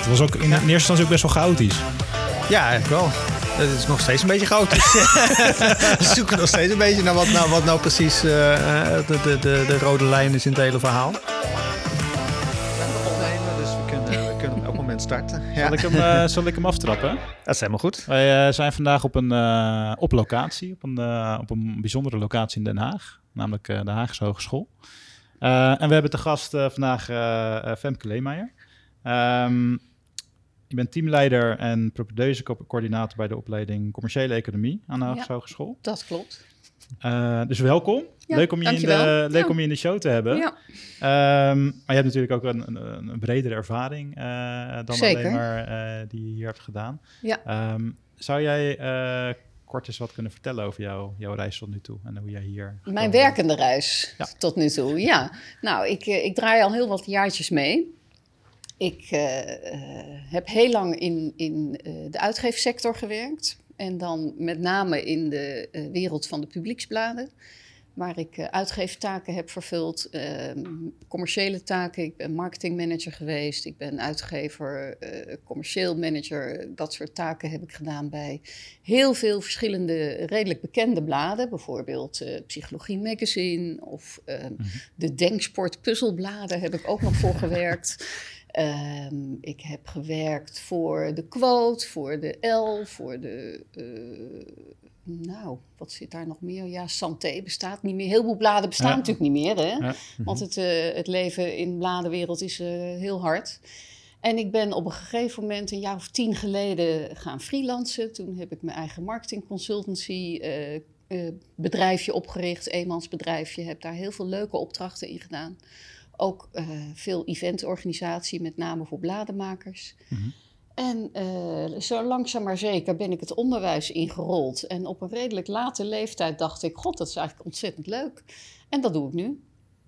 Het was ook in eerste instantie ook best wel chaotisch. Ja, eigenlijk wel. Het is nog steeds een beetje chaotisch. we zoeken nog steeds een beetje naar wat nou, wat nou precies eh, eh, de, de, de, de rode lijn is in het hele verhaal. Opnemen, dus we kunnen, we kunnen op elk moment starten. Ja. Zal ik hem, eh, zal ik hem aftrappen? Dat is helemaal goed. Wij zijn vandaag op een eh, op locatie, op een, op een bijzondere locatie in Den Haag, namelijk eh, de Haagse Hogeschool. Eh, en we hebben te gast vandaag Femke Leemeijer. Ehm, je bent teamleider en propedeuse-coördinator bij de opleiding Commerciële Economie aan de Haagse. Hogeschool. Dat klopt. Eh, dus welkom. Ja, leuk om je, in de, leuk Ja. om je in de show te hebben. Ja. Ehm, maar je hebt natuurlijk ook een, een, een bredere ervaring eh, dan Zeker. alleen maar eh, die je hier hebt gedaan. Ja. Ehm, zou jij kort eens wat kunnen vertellen over jou, jouw reis tot nu toe en hoe jij hier... Mijn werkende reis tot nu toe, ja. Nou, ik, ik draai al heel wat jaartjes mee. Ik eh, eh, heb heel lang in, in eh, de uitgeefsector gewerkt. En dan met name in de wereld van de publieksbladen. Waar ik uitgeeftaken heb vervuld, ehm, commerciële taken. Ik ben marketingmanager geweest. Ik ben uitgever, commercieel manager. Dat soort taken heb ik gedaan bij heel veel verschillende redelijk bekende bladen. Bijvoorbeeld Psychologie Magazine of ehm, de Denksport puzzelbladen heb ik ook nog voor gewerkt. Ehm, ik heb gewerkt voor de Quote, voor de L, voor de... eh, nou, wat zit daar nog meer? Ja, Santé bestaat niet meer. Heel veel bladen bestaan Ja. natuurlijk niet meer, hè? Ja. Want het, eh, het leven in de bladenwereld is eh, heel hard. En ik ben op een gegeven moment, een jaar of tien geleden, gaan freelancen. Toen heb ik mijn eigen marketingconsultancy eh, eh, bedrijfje opgericht, eenmansbedrijfje. Heb daar heel veel leuke opdrachten in gedaan. Ook eh, veel eventorganisatie, met name voor bladenmakers. Mhm. En eh, zo langzaam maar zeker ben ik het onderwijs ingerold. En op een redelijk late leeftijd dacht ik, god, dat is eigenlijk ontzettend leuk. En dat doe ik nu.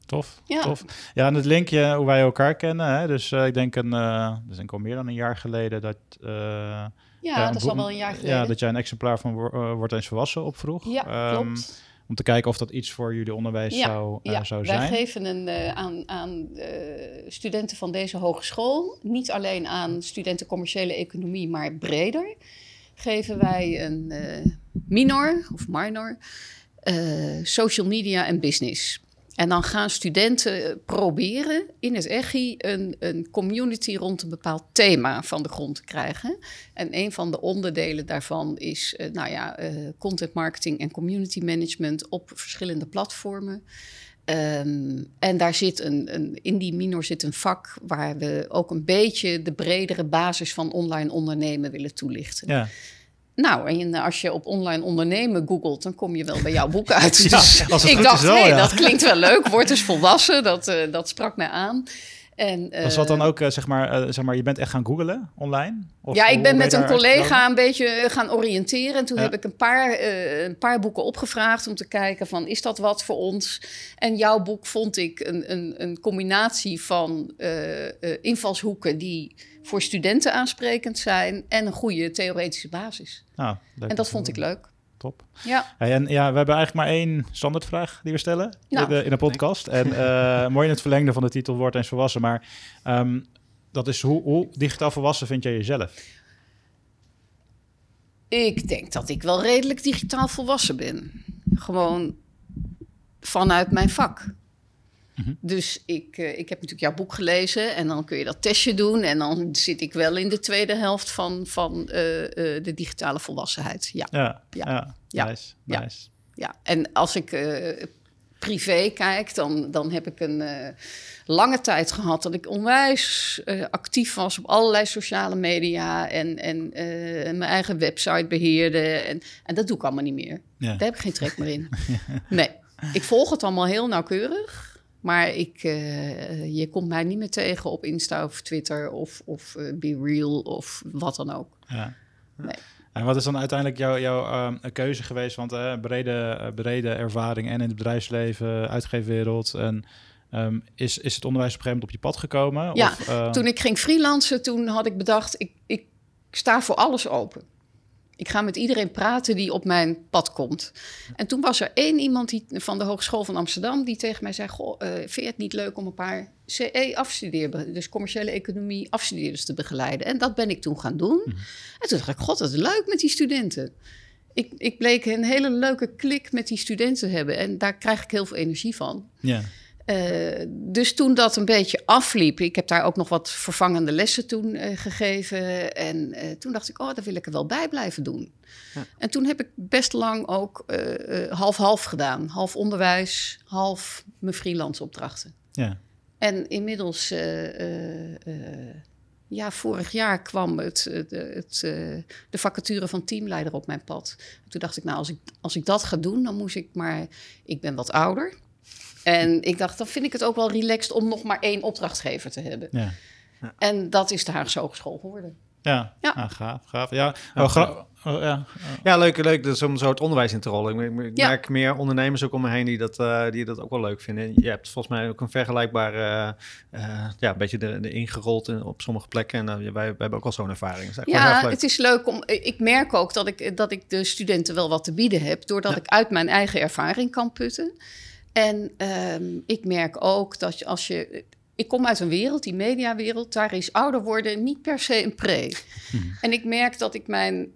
Tof, Ja. tof. Ja, en het linkje hoe wij elkaar kennen. Hè? Dus eh, ik denk een, eh dus ik al meer dan een jaar geleden dat... Ja, ja, dat is al wel een jaar geleden. Ja, dat jij een exemplaar van Wo- Wordt eens volwassen opvroeg. Ja, Ehm, klopt. Om te kijken of dat iets voor jullie onderwijs Ja, zou, eh, ja, zou wij zijn. geven een, eh, aan, aan eh, studenten van deze hogeschool, niet alleen aan studenten commerciële economie, maar breder, geven wij een eh, minor of minor eh, social media en business. En dan gaan studenten eh, proberen in het EGI een, een community rond een bepaald thema van de grond te krijgen. En een van de onderdelen daarvan is eh, nou ja, eh, content marketing en community management op verschillende platformen. Ehm, en daar zit een, een, in die minor zit een vak waar we ook een beetje de bredere basis van online ondernemen willen toelichten. Ja. Nou, en als je op online ondernemen googelt, dan kom je wel bij jouw boek uit. Ja, dus als het ik dacht, is wel, ja. dat klinkt wel leuk. Word eens volwassen. Dat, eh, dat sprak mij aan. En, Was dat dan eh, ook, eh, zeg, maar, eh, zeg maar, je bent echt gaan googlen online? Of ja, ik ben met een collega een beetje gaan oriënteren. En toen Ja. heb ik een paar, een paar boeken opgevraagd om te kijken van... is dat wat voor ons? En jouw boek vond ik een, een, een combinatie van invalshoeken... die voor studenten aansprekend zijn... en een goede theoretische basis. Leuk En dat vond ik leuk. Top. Ja, Hey, en ja, we hebben eigenlijk maar één standaardvraag die we stellen Nou. in, de, in de podcast. En eh, mooi in het verlengde van de titel Word eens volwassen. Maar ehm, dat is hoe, hoe digitaal volwassen vind jij jezelf? ik denk dat ik wel redelijk digitaal volwassen ben. Gewoon vanuit mijn vak. Mhm. Dus ik, eh, ik heb natuurlijk jouw boek gelezen en dan kun je dat testje doen. En dan zit ik wel in de tweede helft van, van eh, eh, de digitale volwassenheid. Ja, Ja, ja. Ja. Ja. nice, Ja. nice. ja. En als ik privé kijk, dan, dan heb ik een lange tijd gehad dat ik onwijs actief was op allerlei sociale media en, en mijn eigen website beheerde. En, en dat doe ik allemaal niet meer. Ja. Daar heb ik geen trek meer in. Nee, ik volg het allemaal heel nauwkeurig. Maar ik, uh, je komt mij niet meer tegen op Insta of Twitter of, of uh, Be Real of wat dan ook. Ja. Nee. En wat is dan uiteindelijk jouw, jouw uh, keuze geweest? Want uh, brede, brede ervaring en in het bedrijfsleven, uitgeefwereld. En um, is, is het onderwijs op een gegeven moment op je pad gekomen? Ja, of, toen ik ging freelancen, toen had ik bedacht, ik, ik sta voor alles open. Ik ga met iedereen praten die op mijn pad komt. En toen was er één iemand die, van de Hogeschool van Amsterdam die tegen mij zei: Goh, uh, vind je het niet leuk om een paar CE-afstudeerders, dus commerciële economie afstudeerders te begeleiden? En dat ben ik toen gaan doen. Mhm. En toen dacht ik: God, dat is leuk met die studenten. Ik, ik bleek een hele leuke klik met die studenten te hebben. En daar krijg ik heel veel energie van. Ja. Uh, dus toen dat een beetje afliep, ik heb daar ook nog wat vervangende lessen toen uh, gegeven. En uh, toen dacht ik, oh, daar wil ik er wel bij blijven doen. Ja. En toen heb ik best lang ook half-half gedaan. Half onderwijs, half mijn freelance opdrachten. Ja. En inmiddels, ja, vorig jaar kwam het, het, de vacature van teamleider op mijn pad. toen dacht ik, nou, als ik, als ik dat ga doen, dan moest ik maar... Ik ben wat ouder. En ik dacht, dan vind ik het ook wel relaxed om nog maar één opdrachtgever te hebben. Ja. ja. En dat is de Haagse Hogeschool geworden. Ja, ja. Ah, gaaf, gaaf. Ja, oh, gra oh, ja. ja, leuk, leuk dus om zo het onderwijs in te rollen. Ik, ik merk meer ondernemers ook om me heen die dat, uh, die dat ook wel leuk vinden. Je hebt volgens mij ook een vergelijkbare, uh, ja, een beetje de, de ingerold in, op sommige plekken. En uh, wij, wij hebben ook wel zo'n ervaring. ja, het is leuk om. Ik merk ook dat ik, dat ik de studenten wel wat te bieden heb, doordat ik uit mijn eigen ervaring kan putten. En um, ik merk ook dat als je. Ik kom uit een wereld, die mediawereld, daar is ouder worden niet per se een pre. Hmm. En ik merk dat ik mijn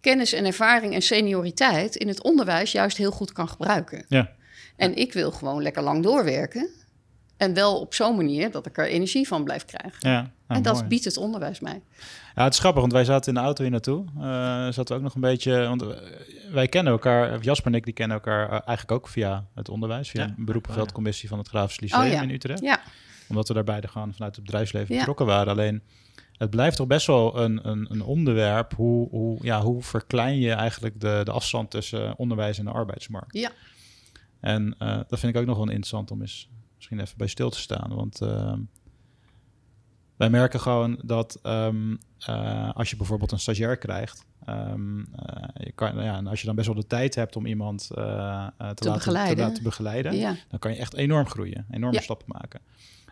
kennis en ervaring en senioriteit in het onderwijs juist heel goed kan gebruiken. Ja. En ik wil gewoon lekker lang doorwerken. En wel op zo'n manier dat ik er energie van blijf krijgen. Ja, nou, en dat biedt het onderwijs mij. Ja, het is grappig, want wij zaten in de auto hier naartoe. Uh, zaten we ook nog een beetje... Want wij kennen elkaar, Jasper en ik, die kennen elkaar uh, eigenlijk ook via het onderwijs. Via ja. een beroepenveldcommissie van het Grafisch Lyceum oh, ja. in Utrecht. Ja. Omdat we daar beide gewoon vanuit het bedrijfsleven betrokken waren. Alleen, het blijft toch best wel een, een, een onderwerp. Hoe, hoe, ja, hoe verklein je eigenlijk de, de afstand tussen onderwijs en de arbeidsmarkt? Ja. En uh, dat vind ik ook nog wel interessant om eens misschien even bij stil te staan. Want ehm, wij merken gewoon dat um, uh, als je bijvoorbeeld een stagiair krijgt, um, je kan, ja, en als je dan best wel de tijd hebt om iemand uh, te, te, laten, begeleiden, te laten begeleiden ja. dan kan je echt enorm groeien, enorme ja. stappen maken.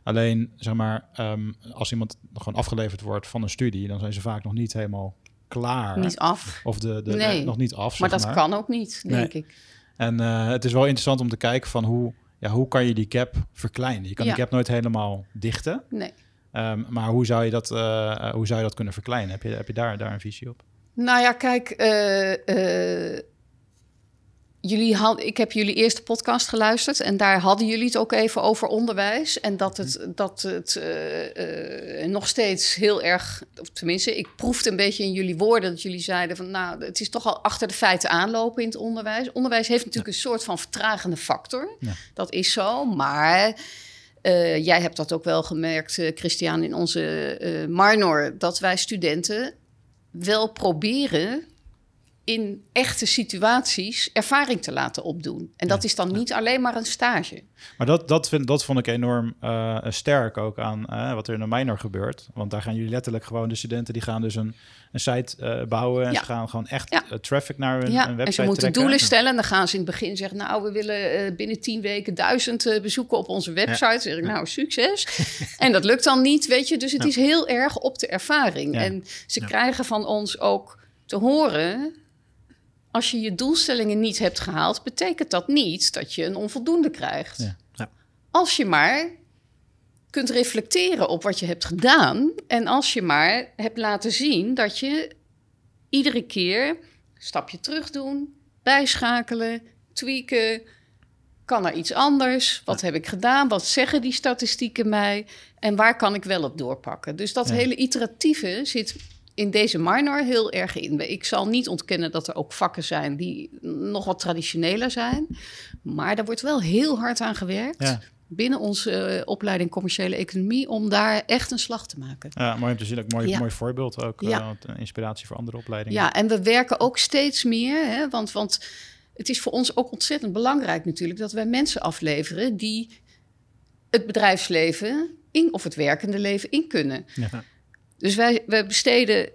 Alleen, zeg maar, um, als iemand gewoon afgeleverd wordt van een studie, dan zijn ze vaak nog niet helemaal klaar. Niet af. Of de, de, nee. nog niet af. Maar dat maar. kan ook niet, denk nee. ik. En het is wel interessant om te kijken van hoe, ja, hoe kan je die gap verkleinen? Je kan die gap nooit helemaal dichten. Nee. Um, maar hoe zou, je dat, uh, hoe zou je dat kunnen verkleinen? Heb je, heb je daar, daar een visie op? Nou ja, kijk, uh, uh, jullie had, ik heb jullie eerste podcast geluisterd en daar hadden jullie het ook even over onderwijs. En dat het, mhm. dat het nog steeds heel erg, of tenminste, ik proefde een beetje in jullie woorden dat jullie zeiden van nou, het is toch al achter de feiten aanlopen in het onderwijs. Onderwijs heeft natuurlijk een soort van vertragende factor. Ja. Dat is zo, maar uh, jij hebt dat ook wel gemerkt, Christian, in onze Marnor, dat wij studenten wel proberen in echte situaties ervaring te laten opdoen. En dat is dan niet alleen maar een stage. Maar dat, dat, vind, dat vond ik enorm uh, sterk ook aan uh, wat er in de minor gebeurt. Want daar gaan jullie letterlijk gewoon, de studenten die gaan dus een, een site uh, bouwen. En ja. ze gaan gewoon echt ja. traffic naar hun, ja. website En ze moeten trekken. doelen stellen. En dan gaan ze in het begin zeggen, nou, we willen binnen tien weken duizend bezoeken op onze website. zeg ik, nou, succes. en dat lukt dan niet, weet je. Dus het is heel erg op de ervaring. En ze krijgen van ons ook te horen als je je doelstellingen niet hebt gehaald, betekent dat niet dat je een onvoldoende krijgt. Ja. Ja. Als je maar kunt reflecteren op wat je hebt gedaan en als je maar hebt laten zien dat je iedere keer een stapje terug doen, bijschakelen, tweaken. Kan er iets anders? Wat heb ik gedaan? Wat zeggen die statistieken mij? En waar kan ik wel op doorpakken? Dus dat hele iteratieve zit in deze minor heel erg in. Ik zal niet ontkennen dat er ook vakken zijn die nog wat traditioneler zijn. Maar daar wordt wel heel hard aan gewerkt. Binnen onze uh, opleiding commerciële economie, om daar echt een slag te maken. Ja, mooi om te zien. Ook mooi, mooi voorbeeld ook. Ja. Uh, inspiratie voor andere opleidingen. Ja, en we werken ook steeds meer. Hè, want, want het is voor ons ook ontzettend belangrijk natuurlijk dat wij mensen afleveren die het bedrijfsleven in, of het werkende leven in kunnen. Ja. Dus wij, wij besteden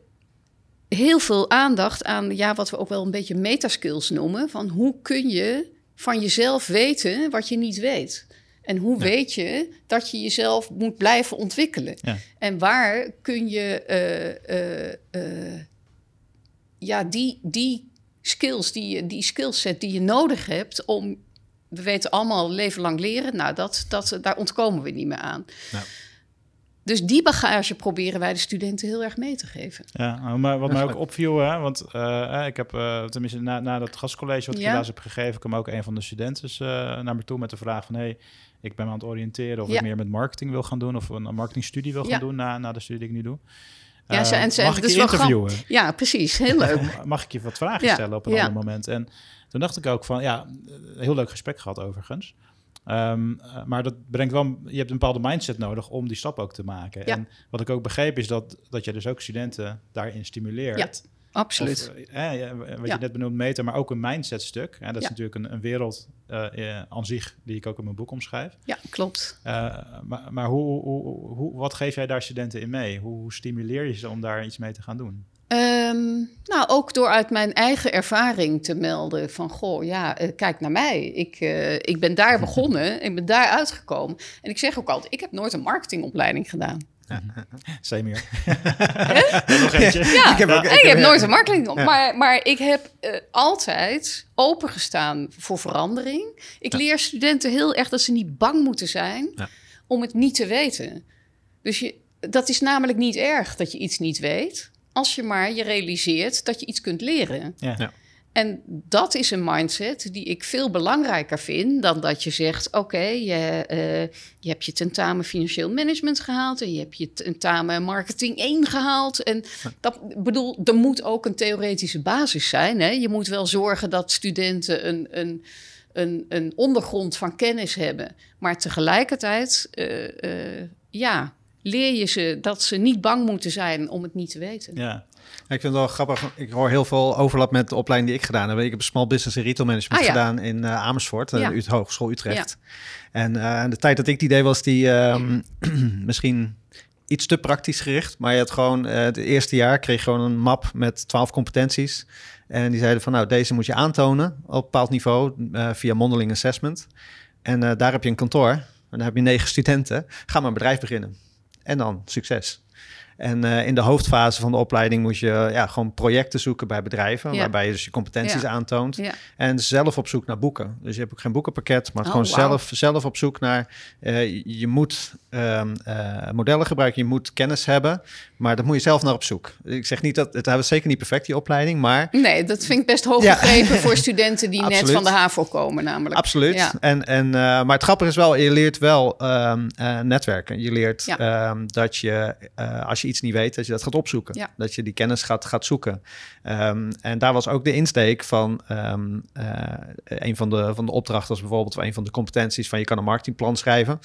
heel veel aandacht aan ja, wat we ook wel een beetje metaskills noemen. Van hoe kun je van jezelf weten wat je niet weet? En hoe weet je dat je jezelf moet blijven ontwikkelen? Ja. En waar kun je eh, eh, eh, ja, die, die skills, die, die skillset die je nodig hebt om. We weten allemaal leven lang leren. Nou, dat, dat, daar ontkomen we niet meer aan. Ja. Dus die bagage proberen wij de studenten heel erg mee te geven. Ja, nou, maar wat mij ook opviel, hè, want eh, ik heb uh, tenminste na, na dat gastcollege wat ik Ja. helaas heb gegeven, kwam ook een van de studenten uh, naar me toe met de vraag van, hey, ik ben me aan het oriënteren of Ja. ik meer met marketing wil gaan doen of een marketingstudie wil gaan Ja. doen na, na de studie die ik nu doe. Ja, ze- Eh, en ze- mag ik je wel interviewen? Ja, precies. Heel leuk. Mag ik je wat vragen Ja, stellen op een ja. ander moment? En toen dacht ik ook van, ja, heel leuk gesprek gehad overigens. Ehm, eh, maar dat brengt wel, je hebt een bepaalde mindset nodig om die stap ook te maken. Ja. En wat ik ook begreep is dat, dat je dus ook studenten daarin stimuleert. Ja, Absoluut. Of, eh, wat Ja. je net benoemd, meter, maar ook een mindsetstuk. En dat is Ja. natuurlijk een, een wereld eh, eh, aan zich die ik ook in mijn boek omschrijf. Ja, klopt. Maar maar hoe, hoe, hoe, wat geef jij daar studenten in mee? Hoe, hoe stimuleer je ze om daar iets mee te gaan doen? Ehm, nou, ook door uit mijn eigen ervaring te melden van... goh, ja, eh, kijk naar mij. Ik, eh, ik ben daar begonnen, ik ben daar uitgekomen. En ik zeg ook altijd, ik heb nooit een marketingopleiding gedaan. Same hier. Nog eentje. Ja, Ik heb ook- ik, ik heb- ja. nooit een marketing. Ja. Maar, maar ik heb eh, altijd opengestaan voor verandering. Ik leer studenten heel erg dat ze niet bang moeten zijn Ja. om het niet te weten. Dus je, dat is namelijk niet erg dat je iets niet weet, als je maar je realiseert dat je iets kunt leren. Ja. Ja. En dat is een mindset die ik veel belangrijker vind dan dat je zegt: Oké, je, eh, je hebt je tentamen financieel management gehaald en je hebt je tentamen marketing 1 gehaald. En dat bedoel, er moet ook een theoretische basis zijn. Hè? Je moet wel zorgen dat studenten een, een, een, een ondergrond van kennis hebben, maar tegelijkertijd, eh, eh, ja, leer je ze dat ze niet bang moeten zijn om het niet te weten. Ja. Ik vind het wel grappig. Ik hoor heel veel overlap met de opleiding die ik gedaan heb. Ik heb Small Business en Retail Management Ah, ja. gedaan in eh, Amersfoort, eh, Ja. de Hogeschool Utrecht. En eh, de tijd dat ik die deed was die ehm, misschien iets te praktisch gericht. Maar je had gewoon eh, het eerste jaar kreeg je gewoon een map met 12 competenties. En die zeiden van nou, deze moet je aantonen op een bepaald niveau via mondeling assessment. En daar heb je een kantoor. En dan heb je negen studenten. Ga maar een bedrijf beginnen. En dan succes. En eh, in de hoofdfase van de opleiding moet je ja, gewoon projecten zoeken bij bedrijven, Ja. waarbij je dus je competenties Ja. aantoont. En zelf op zoek naar boeken. Dus je hebt ook geen boekenpakket, maar Oh, gewoon zelf, zelf op zoek naar. eh, je- moet ehm, eh, modellen gebruiken, je moet kennis hebben, maar dat moet je zelf naar op zoek. Ik zeg niet dat het hebben zeker niet perfect die opleiding, maar Nee, dat vind ik best hoog Ja. gegrepen voor studenten die net van de HAVO komen namelijk. Absoluut. En, en, maar het grappige is wel, je leert wel ehm, eh, netwerken. Je leert ehm, dat je, als je iets niet weet, dat je dat gaat opzoeken. Ja. Dat je die kennis gaat, gaat zoeken. Ehm, en daar was ook de insteek van ehm, eh, een van de, van de opdrachten, was bijvoorbeeld een van de competenties van je kan een marketingplan schrijven.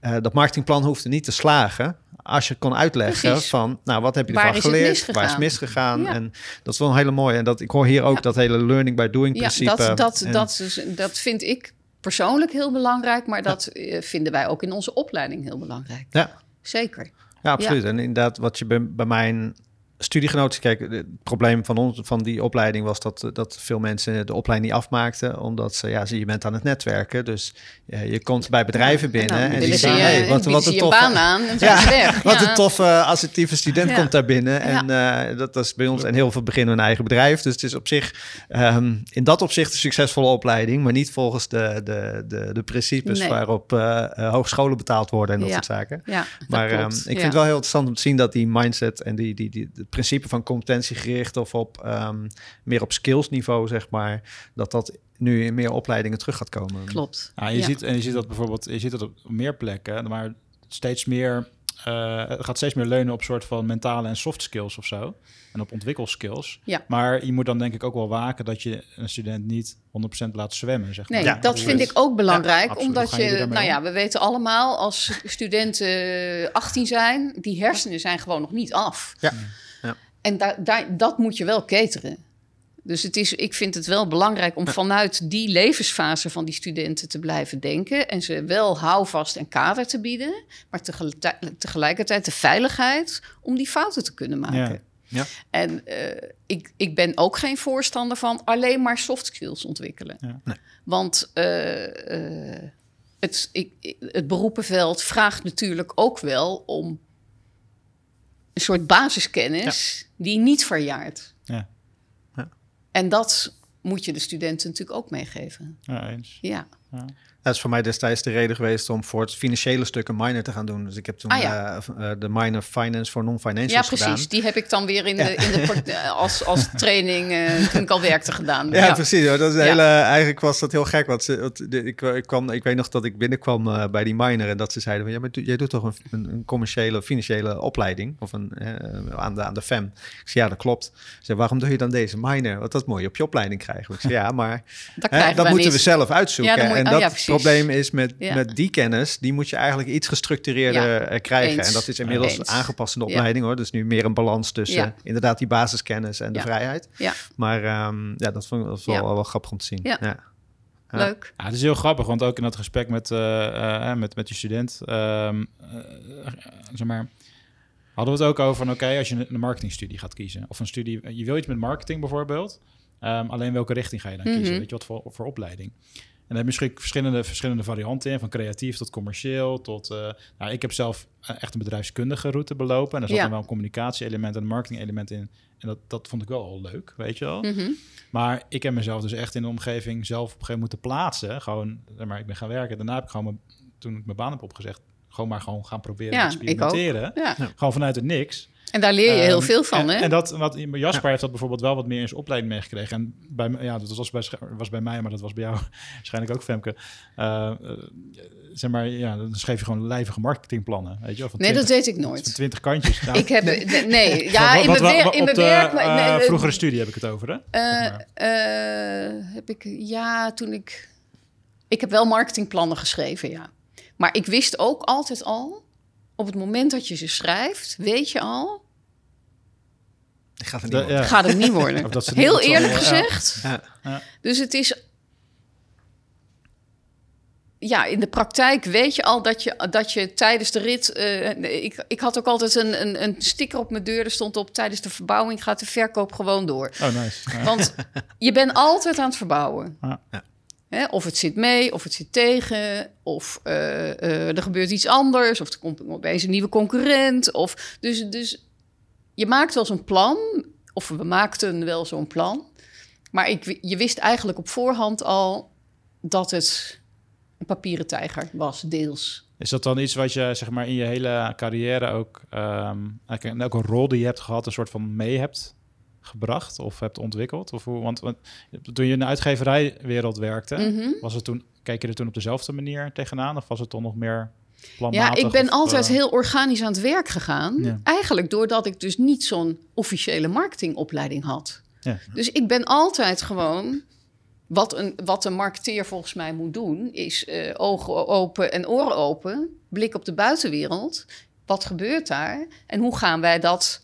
Eh, dat marketingplan hoefde niet te slagen als je kon uitleggen Precies. van, nou, wat heb je ervan geleerd? Waar is misgegaan? Ja. En dat is wel een hele mooie. En dat, ik hoor hier ook Ja. dat hele learning by doing Ja, principe. dat, dat, En- dat, is, dat vind ik persoonlijk heel belangrijk, maar dat eh, vinden wij ook in onze opleiding heel belangrijk. Ja. Zeker. Ja, absoluut. En inderdaad, wat je bij, bij mijn studiegenoten... Kijk, het probleem van, ons, van die opleiding was dat, dat veel mensen de opleiding niet afmaakten. Omdat ze, ja, je bent aan het netwerken. Dus eh, je komt bij bedrijven binnen en en, dan die zeggen... hey, wat, bieden wat ze een je toffe, baan aan en Ja, weg. wat Ja. een toffe assertieve student Ja. komt daar binnen. En eh, dat, is bij ons. En heel veel beginnen een eigen bedrijf. Dus het is op zich ehm, in dat opzicht een succesvolle opleiding. Maar niet volgens de, de, de, de principes Nee. waarop eh, eh, hogescholen betaald worden en dat soort zaken. Maar ehm, ik vind het wel heel interessant om te zien dat die mindset en die, die, die, het principe van competentiegericht of op ehm, meer op skillsniveau, zeg maar, dat dat nu in meer opleidingen terug gaat komen. Klopt. Ja, je Ja. Ziet, en je ziet dat bijvoorbeeld, je ziet dat op meer plekken, maar steeds meer, eh, het gaat steeds meer leunen op soort van mentale en soft skills of zo. En op ontwikkelskills. Ja. Maar je moet dan denk ik ook wel waken dat je een student niet 100% laat zwemmen, zeg maar. Nee, Ja, dat Hoe vind ik ook belangrijk, omdat je, daarmee nou ja, we weten allemaal als studenten 18 zijn, die hersenen zijn gewoon nog niet af. Ja, ja. En daar, daar, dat moet je wel cateren. Dus het is, ik vind het wel belangrijk om vanuit die levensfase van die studenten te blijven denken. En ze wel houvast en kader te bieden. Maar tegelijkertijd de veiligheid om die fouten te kunnen maken. Ja. Ja. En uh, ik, ik ben ook geen voorstander van alleen maar soft skills ontwikkelen. Ja. Nee. Want uh, uh, het, ik, het beroepenveld vraagt natuurlijk ook wel om een soort basiskennis Ja. die niet verjaart. Ja. Ja. En dat moet je de studenten natuurlijk ook meegeven. Ja, eens. Ja. Dat is voor mij destijds de reden geweest om voor het financiële stuk een minor te gaan doen. Dus ik heb toen Ah, ja. eh, eh, de minor finance voor Ja, non-financials precies. gedaan. Die heb ik dan weer in de, Ja. in de eh, als, als training toen ik al werkte gedaan. Ja, precies. hoor. Dat is Ja. hele, eigenlijk was dat heel gek. Want ze, want de- ik, ik, kwam, ik weet nog dat ik binnenkwam bij die minor en dat ze zeiden: van, ja, maar jij doet toch een, een, een commerciële, financiële opleiding of een, aan, de, aan de FEM? Ik zei: Ja, dat klopt. Ze zei: Waarom doe je dan deze minor? Want dat moet je op je opleiding krijgen. Ik zei: Ja, maar Dat, hè, moeten we zelf uitzoeken. Ja, en oh, dat ja, precies. Probleem is met, Ja. met die kennis, die moet je eigenlijk iets gestructureerder Ja, eh, krijgen. eens. En dat is inmiddels Eens. aangepast in de Ja. opleiding hoor. Dus nu meer een balans tussen Ja. inderdaad die basiskennis en de vrijheid. Ja, Maar ehm, ja, dat vond ik dat was wel, Ja. wel grappig om te zien. Ja. Ja. Ja. leuk. Ja, het is heel grappig, want ook in dat gesprek met, eh, met, met die student, ehm, eh, zeg maar, hadden we het ook over van, oké, als je een, marketingstudie gaat kiezen, of een studie, je wil iets met marketing bijvoorbeeld, ehm, alleen welke richting ga je dan kiezen? Mhm. Weet je wat voor, voor opleiding? En daar heb je misschien verschillende, verschillende varianten in, van creatief tot commercieel, tot, eh, nou, ik heb zelf eh, echt een bedrijfskundige route belopen, en er zat Ja. dan wel een communicatie-element en een marketing-element in, en dat, dat vond ik wel al leuk, weet je wel. Mhm. Maar ik heb mezelf dus echt in de omgeving zelf op een gegeven moment moeten plaatsen. Gewoon, zeg maar ik ben gaan werken. Daarna heb ik gewoon, mijn, toen ik mijn baan heb opgezegd, gewoon maar gewoon gaan proberen Ja, te experimenteren. Ja. Gewoon vanuit het niks. En daar leer je heel Ehm, veel van, en, hè? En dat, wat Jasper heeft dat bijvoorbeeld wel wat meer in zijn opleiding meegekregen. En bij, ja, dat was bij, was bij mij, maar dat was bij jou waarschijnlijk ook, Femke. Eh, eh, zeg maar, ja, dan schreef je gewoon lijvige marketingplannen, weet je wel. van nee, dat 20 deed ik van nooit. 20 kantjes. Nou, Ik heb, nee, nee, ja, wat- in mijn, wat- wer- in op mijn de, werk... maar- eh, nee, vroegere studie heb ik het over, hè? Eh, eh, heb ik, ja, toen ik... Ik heb wel marketingplannen geschreven, ja. Maar ik wist ook altijd al... Op het moment dat je ze schrijft, weet je al... Ik ga het niet De- worden. ja. Gaat het niet worden. Of dat niet Heel eerlijk gezegd. Ja. Dus het is... Ja, in de praktijk weet je al dat je, dat je tijdens de rit... eh, ik, ik had ook altijd een, een, een sticker op mijn deur. Er stond op, tijdens de verbouwing gaat de verkoop gewoon door. Oh, nice. Want je bent altijd aan het verbouwen. Ja. Ja. Hè, of het zit mee, of het zit tegen, of eh, eh, er gebeurt iets anders, of er komt opeens een nieuwe concurrent. Of, dus, dus je maakt wel zo'n plan, of we maakten wel zo'n plan. Maar ik, je wist eigenlijk op voorhand al dat het een papieren tijger was, deels. Is dat dan iets wat je zeg maar in je hele carrière ook, ehm eigenlijk in elke rol die je hebt gehad, een soort van mee hebt gebracht of hebt ontwikkeld? Of hoe, want, want toen je in de uitgeverijwereld werkte, Mhm. was het toen, keek je er toen op dezelfde manier tegenaan? Of was het toch nog meer Ja, ik ben of, altijd eh, heel organisch aan het werk gegaan. Ja. Eigenlijk doordat ik dus niet zo'n officiële marketingopleiding had. Ja. Dus ik ben altijd gewoon... Wat een, wat een marketeer volgens mij moet doen... is eh, ogen open en oren open. Blik op de buitenwereld. Wat gebeurt daar? En hoe gaan wij dat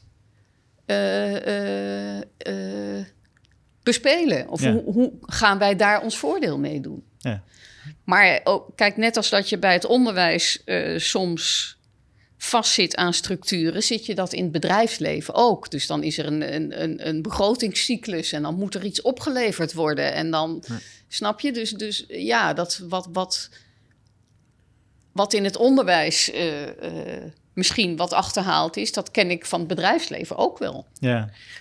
eh, bespelen? Of Ja. hoe, hoe gaan wij daar ons voordeel mee doen? Ja. Maar ook, kijk, net als dat je bij het onderwijs eh, soms vastzit aan structuren, zit je dat in het bedrijfsleven ook. Dus dan is er een, een, een, een begrotingscyclus en dan moet er iets opgeleverd worden. En dan, snap je? Dus, dus ja, dat wat, wat, wat in het onderwijs eh, eh, misschien wat achterhaald is, dat ken ik van het bedrijfsleven ook wel.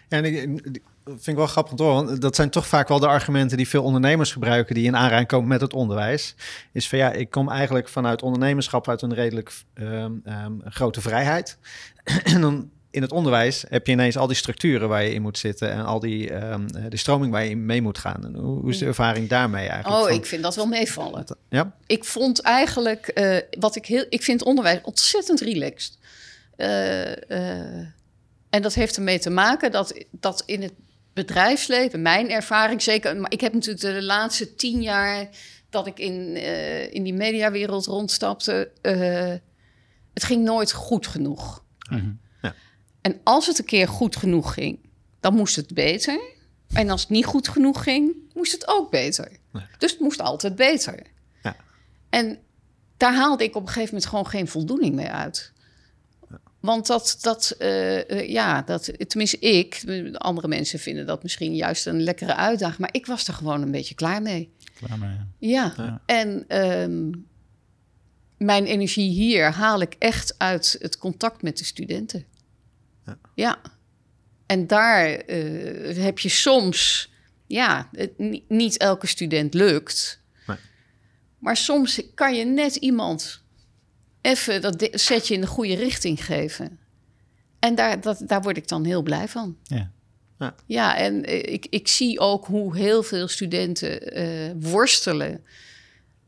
Ja, en ik- vind ik wel grappig door, want dat zijn toch vaak wel de argumenten die veel ondernemers gebruiken die in aanraking komen met het onderwijs. Is van ja, ik kom eigenlijk vanuit ondernemerschap uit een redelijk ehm, ehm, grote vrijheid. en dan in het onderwijs heb je ineens al die structuren waar je in moet zitten en al die ehm, eh, de stroming waar je in mee moet gaan. En hoe, is de ervaring daarmee eigenlijk? Oh, Van- ik vind dat wel meevallen. Ja, ik vond eigenlijk, eh, wat ik heel, ik vind onderwijs ontzettend relaxed. Eh, en dat heeft ermee te maken dat, dat in het bedrijfsleven, mijn ervaring zeker, maar ik heb natuurlijk de laatste tien jaar dat ik in, eh, in die mediawereld rondstapte, eh, het ging nooit goed genoeg. Mhm. En als het een keer goed genoeg ging, dan moest het beter. En als het niet goed genoeg ging, moest het ook beter. Dus het moest altijd beter. Ja. En daar haalde ik op een gegeven moment gewoon geen voldoening meer uit. Want dat, dat uh, uh, ja, dat, tenminste ik, andere mensen vinden dat misschien juist een lekkere uitdaging, maar ik was er gewoon een beetje klaar mee. Klaar mee, ja. Ja, Ja. en um, mijn energie hier haal ik echt uit het contact met de studenten. Ja. ja. En daar uh, heb je soms, ja, het, niet elke student lukt. Nee. Maar soms kan je net iemand even dat setje in de goede richting geven. En daar, dat, daar word ik dan heel blij van. Ja. Ja, ja en uh, ik, ik zie ook hoe heel veel studenten uh, worstelen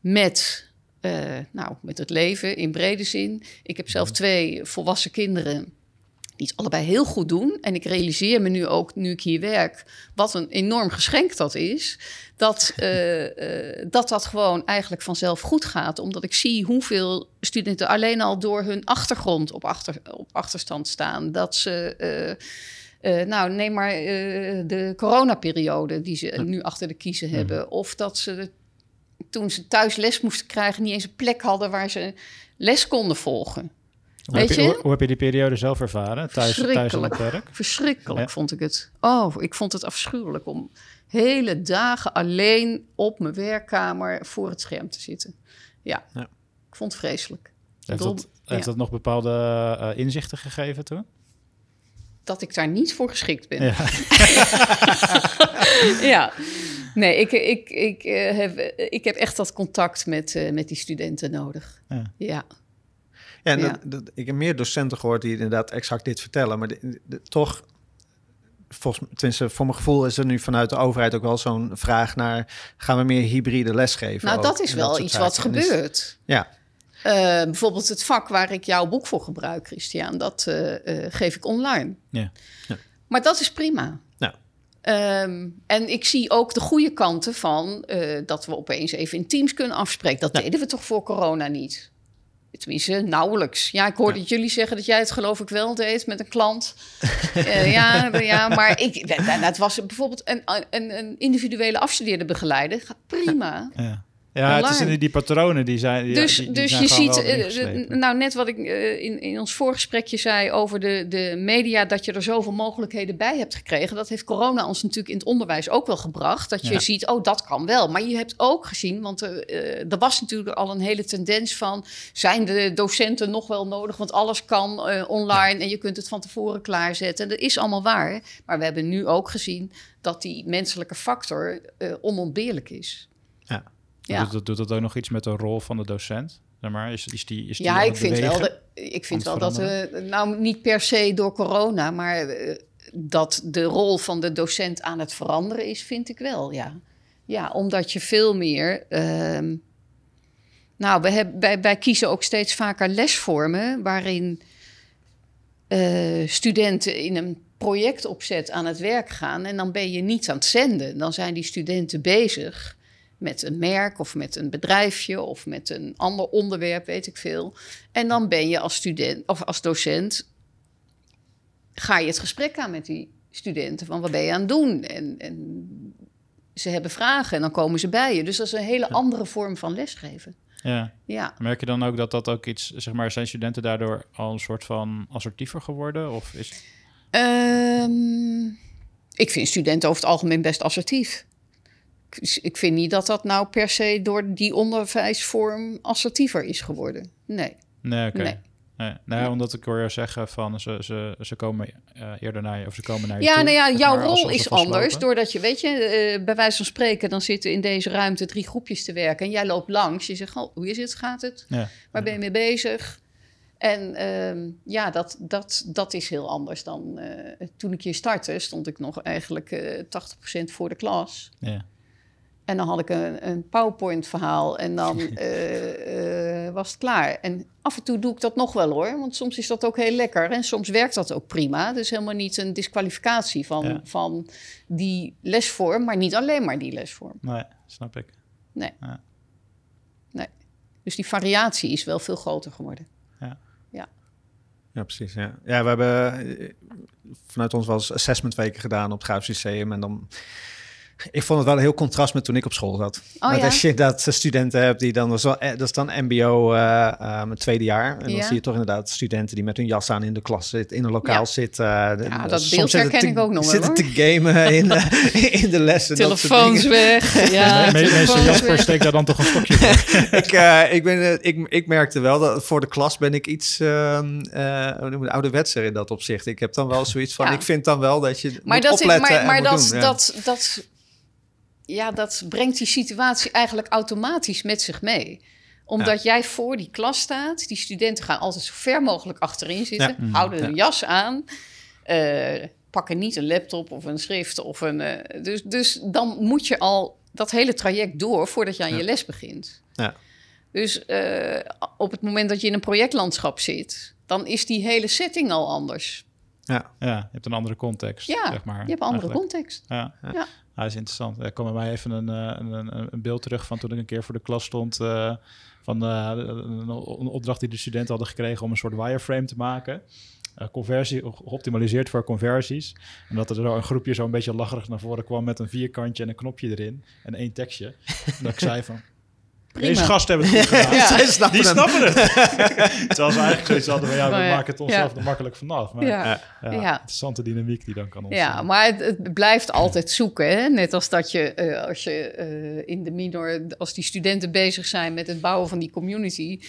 met, uh, nou, met het leven in brede zin. Ik heb zelf twee volwassen kinderen die het allebei heel goed doen. En ik realiseer me nu ook, nu ik hier werk, wat een enorm geschenk dat is. Dat uh, uh, dat, dat gewoon eigenlijk vanzelf goed gaat. Omdat ik zie hoeveel studenten alleen al door hun achtergrond op, achter, op achterstand staan. Dat ze. Uh, nou, neem maar de coronaperiode die ze nu achter de kiezen hebben. Of dat ze toen ze thuis les moesten krijgen, niet eens een plek hadden waar ze les konden volgen. Hoe heb, je, je? hoe, hoe heb je die periode zelf ervaren? Thuis, thuis aan het werk? Verschrikkelijk Ja. vond ik het. Oh, ik vond het afschuwelijk om hele dagen alleen op mijn werkkamer voor het scherm te zitten. Ja, Ja. ik vond het vreselijk. Heeft, dat, heeft dat nog bepaalde eh, inzichten gegeven toen? Dat ik daar niet voor geschikt ben. Ja. ja. Nee, ik, ik, ik, eh, heb, ik heb echt dat contact met, eh, met die studenten nodig. Ja. En Ja. Dat, dat- ik heb meer docenten gehoord die inderdaad exact dit vertellen. Maar de- de- toch, volgens, tenminste voor mijn gevoel is er nu vanuit de overheid ook wel zo'n vraag naar... gaan we meer hybride lesgeven? Nou, ook? dat is wel iets wat is- gebeurt. Ja, Eh, bijvoorbeeld het vak waar ik jouw boek voor gebruik, Christian, dat eh, eh, geef ik online. Ja. Ja. Maar dat is prima. Ja. Ehm, en ik zie ook de goede kanten van eh, dat we opeens even in teams kunnen afspreken. Dat Ja. deden we toch voor corona niet? Tenminste, nauwelijks. Ja, ik hoorde Ja. jullie zeggen dat jij het geloof ik wel deed met een klant. Eh, ja, ja, maar ik, het was bijvoorbeeld een, een, een individuele afstudeerde begeleider. Gaat prima. Ja, ja het is Online. die, patronen die zijn. Die, Dus, die- die dus zijn je ziet, eh, eh, nou net wat ik eh, in, in ons voorgesprekje zei over de, de media, dat je er zoveel mogelijkheden bij hebt gekregen. Dat heeft corona ons natuurlijk in het onderwijs ook wel gebracht. Dat je Ja. ziet, oh dat kan wel. Maar je hebt ook gezien, want er was natuurlijk al een hele tendens van, zijn de docenten nog wel nodig? Want alles kan online en je kunt het van tevoren klaarzetten. En dat is allemaal waar. Maar we hebben nu ook gezien dat die menselijke factor onontbeerlijk is. Ja. Doet, dat, doet dat ook nog iets met de rol van de docent? Zeg maar, is, is die, is die Ja, ik vind wel, de, ik vind wel dat, eh, nou niet per se door corona, maar eh, dat de rol van de docent aan het veranderen is, vind ik wel, ja. Ja, omdat je veel meer, ehm, nou, we hebben, wij, wij kiezen ook steeds vaker lesvormen waarin eh, studenten in een projectopzet aan het werk gaan en dan ben je niet aan het zenden. Dan zijn die studenten bezig met een merk of met een bedrijfje of met een ander onderwerp, weet ik veel. En dan ben je als student of als docent ga je het gesprek aan met die studenten van wat ben je aan het doen en, en ze hebben vragen en dan komen ze bij je. Dus dat is een hele andere vorm van lesgeven. Ja. Ja. Merk je dan ook dat dat ook iets, zeg maar, zijn studenten daardoor al een soort van assertiever geworden? Of is, Ehm, ik vind studenten over het algemeen best assertief. Ik- Ik vind niet dat dat nou per se door die onderwijsvorm assertiever is geworden. Nee. nee, oké. Nee. Nee. Nee, omdat ik hoor zeggen van ze, ze, ze komen eh, eerder naar je, of ze komen naar je Ja, toe, nou ja, jouw rol is anders. Doordat je, weet je, eh, bij wijze van spreken, dan zitten in deze ruimte drie groepjes te werken. En jij loopt langs. Je zegt, oh, hoe is het? Gaat het? Ja. Waar ben je mee bezig? En ehm, ja, dat, dat, dat is heel anders dan eh, toen ik hier startte. Stond ik nog eigenlijk eh 80% voor de klas. Ja. En dan had ik een, een PowerPoint-verhaal en dan eh, eh, was het klaar. En af en toe doe ik dat nog wel hoor, want soms is dat ook heel lekker en soms werkt dat ook prima. Dus helemaal niet een disqualificatie van, Ja. van die lesvorm, maar niet alleen maar die lesvorm. Nee, snap ik. Nee. Ja. nee. Dus die variatie is wel veel groter geworden. Ja, precies. Ja. ja, we hebben eh, vanuit ons wel eens assessment weken gedaan op het Grafisch Lyceum. En dan ik vond het wel een heel contrast met toen ik op school zat. Oh, ja? Als je dat studenten hebt die dan, dat is, wel, dat is dan MBO uh, het tweede jaar. En dan zie je toch inderdaad studenten die met hun jas aan in de klas zitten, in een lokaal ja. zitten. ja, dat beeld herken te, ik ook nog Zitten hoor. te gamen in, de, in de lessen. Telefoons weg. Ja, meester Jasper steekt daar dan toch een stokje voor. ik, uh, ik, ben, ik, ik merkte wel dat voor de klas ben ik iets uh, ouderwetser in dat opzicht. Ik heb dan wel zoiets van, ik vind dan wel dat je maar moet dat opletten is, maar, maar en dat, moet doen. dat, dat ja, dat brengt die situatie eigenlijk automatisch met zich mee. Omdat ja. jij voor die klas staat. Die studenten gaan altijd zo ver mogelijk achterin zitten. Ja. Houden Ja. hun jas aan. eh, pakken niet een laptop of een schrift. Of een, eh, dus, dus dan moet je al dat hele traject door voordat je aan Ja. je les begint. Ja. Dus eh, op het moment dat je in een projectlandschap zit... dan is die hele setting al anders. Ja. Ja, je hebt een andere context, Ja, zeg maar. je hebt een andere eigenlijk. context. Ja. Ja. Ja, is interessant. Er kwam bij mij even een, eh, een, een, een beeld terug van toen ik een keer voor de klas stond. eh, van eh, een, opdracht die de studenten hadden gekregen om een soort wireframe te maken. Conversie, geoptimaliseerd voor conversies. En dat er een groepje zo een beetje lacherig naar voren kwam met een vierkantje en een knopje erin en één tekstje. Dat ik zei van, Prima. deze gasten hebben het goed gedaan. Ja. Zij snappen Die snappen het. Terwijl ze eigenlijk zoiets hadden van, ja, we maken het onszelf ja. er makkelijk vanaf. Maar Ja. interessante dynamiek die dan kan ontstaan. Ja, maar het, het blijft altijd zoeken. Hè? Net als dat je, eh, als je eh, in de minor, als die studenten bezig zijn met het bouwen van die community.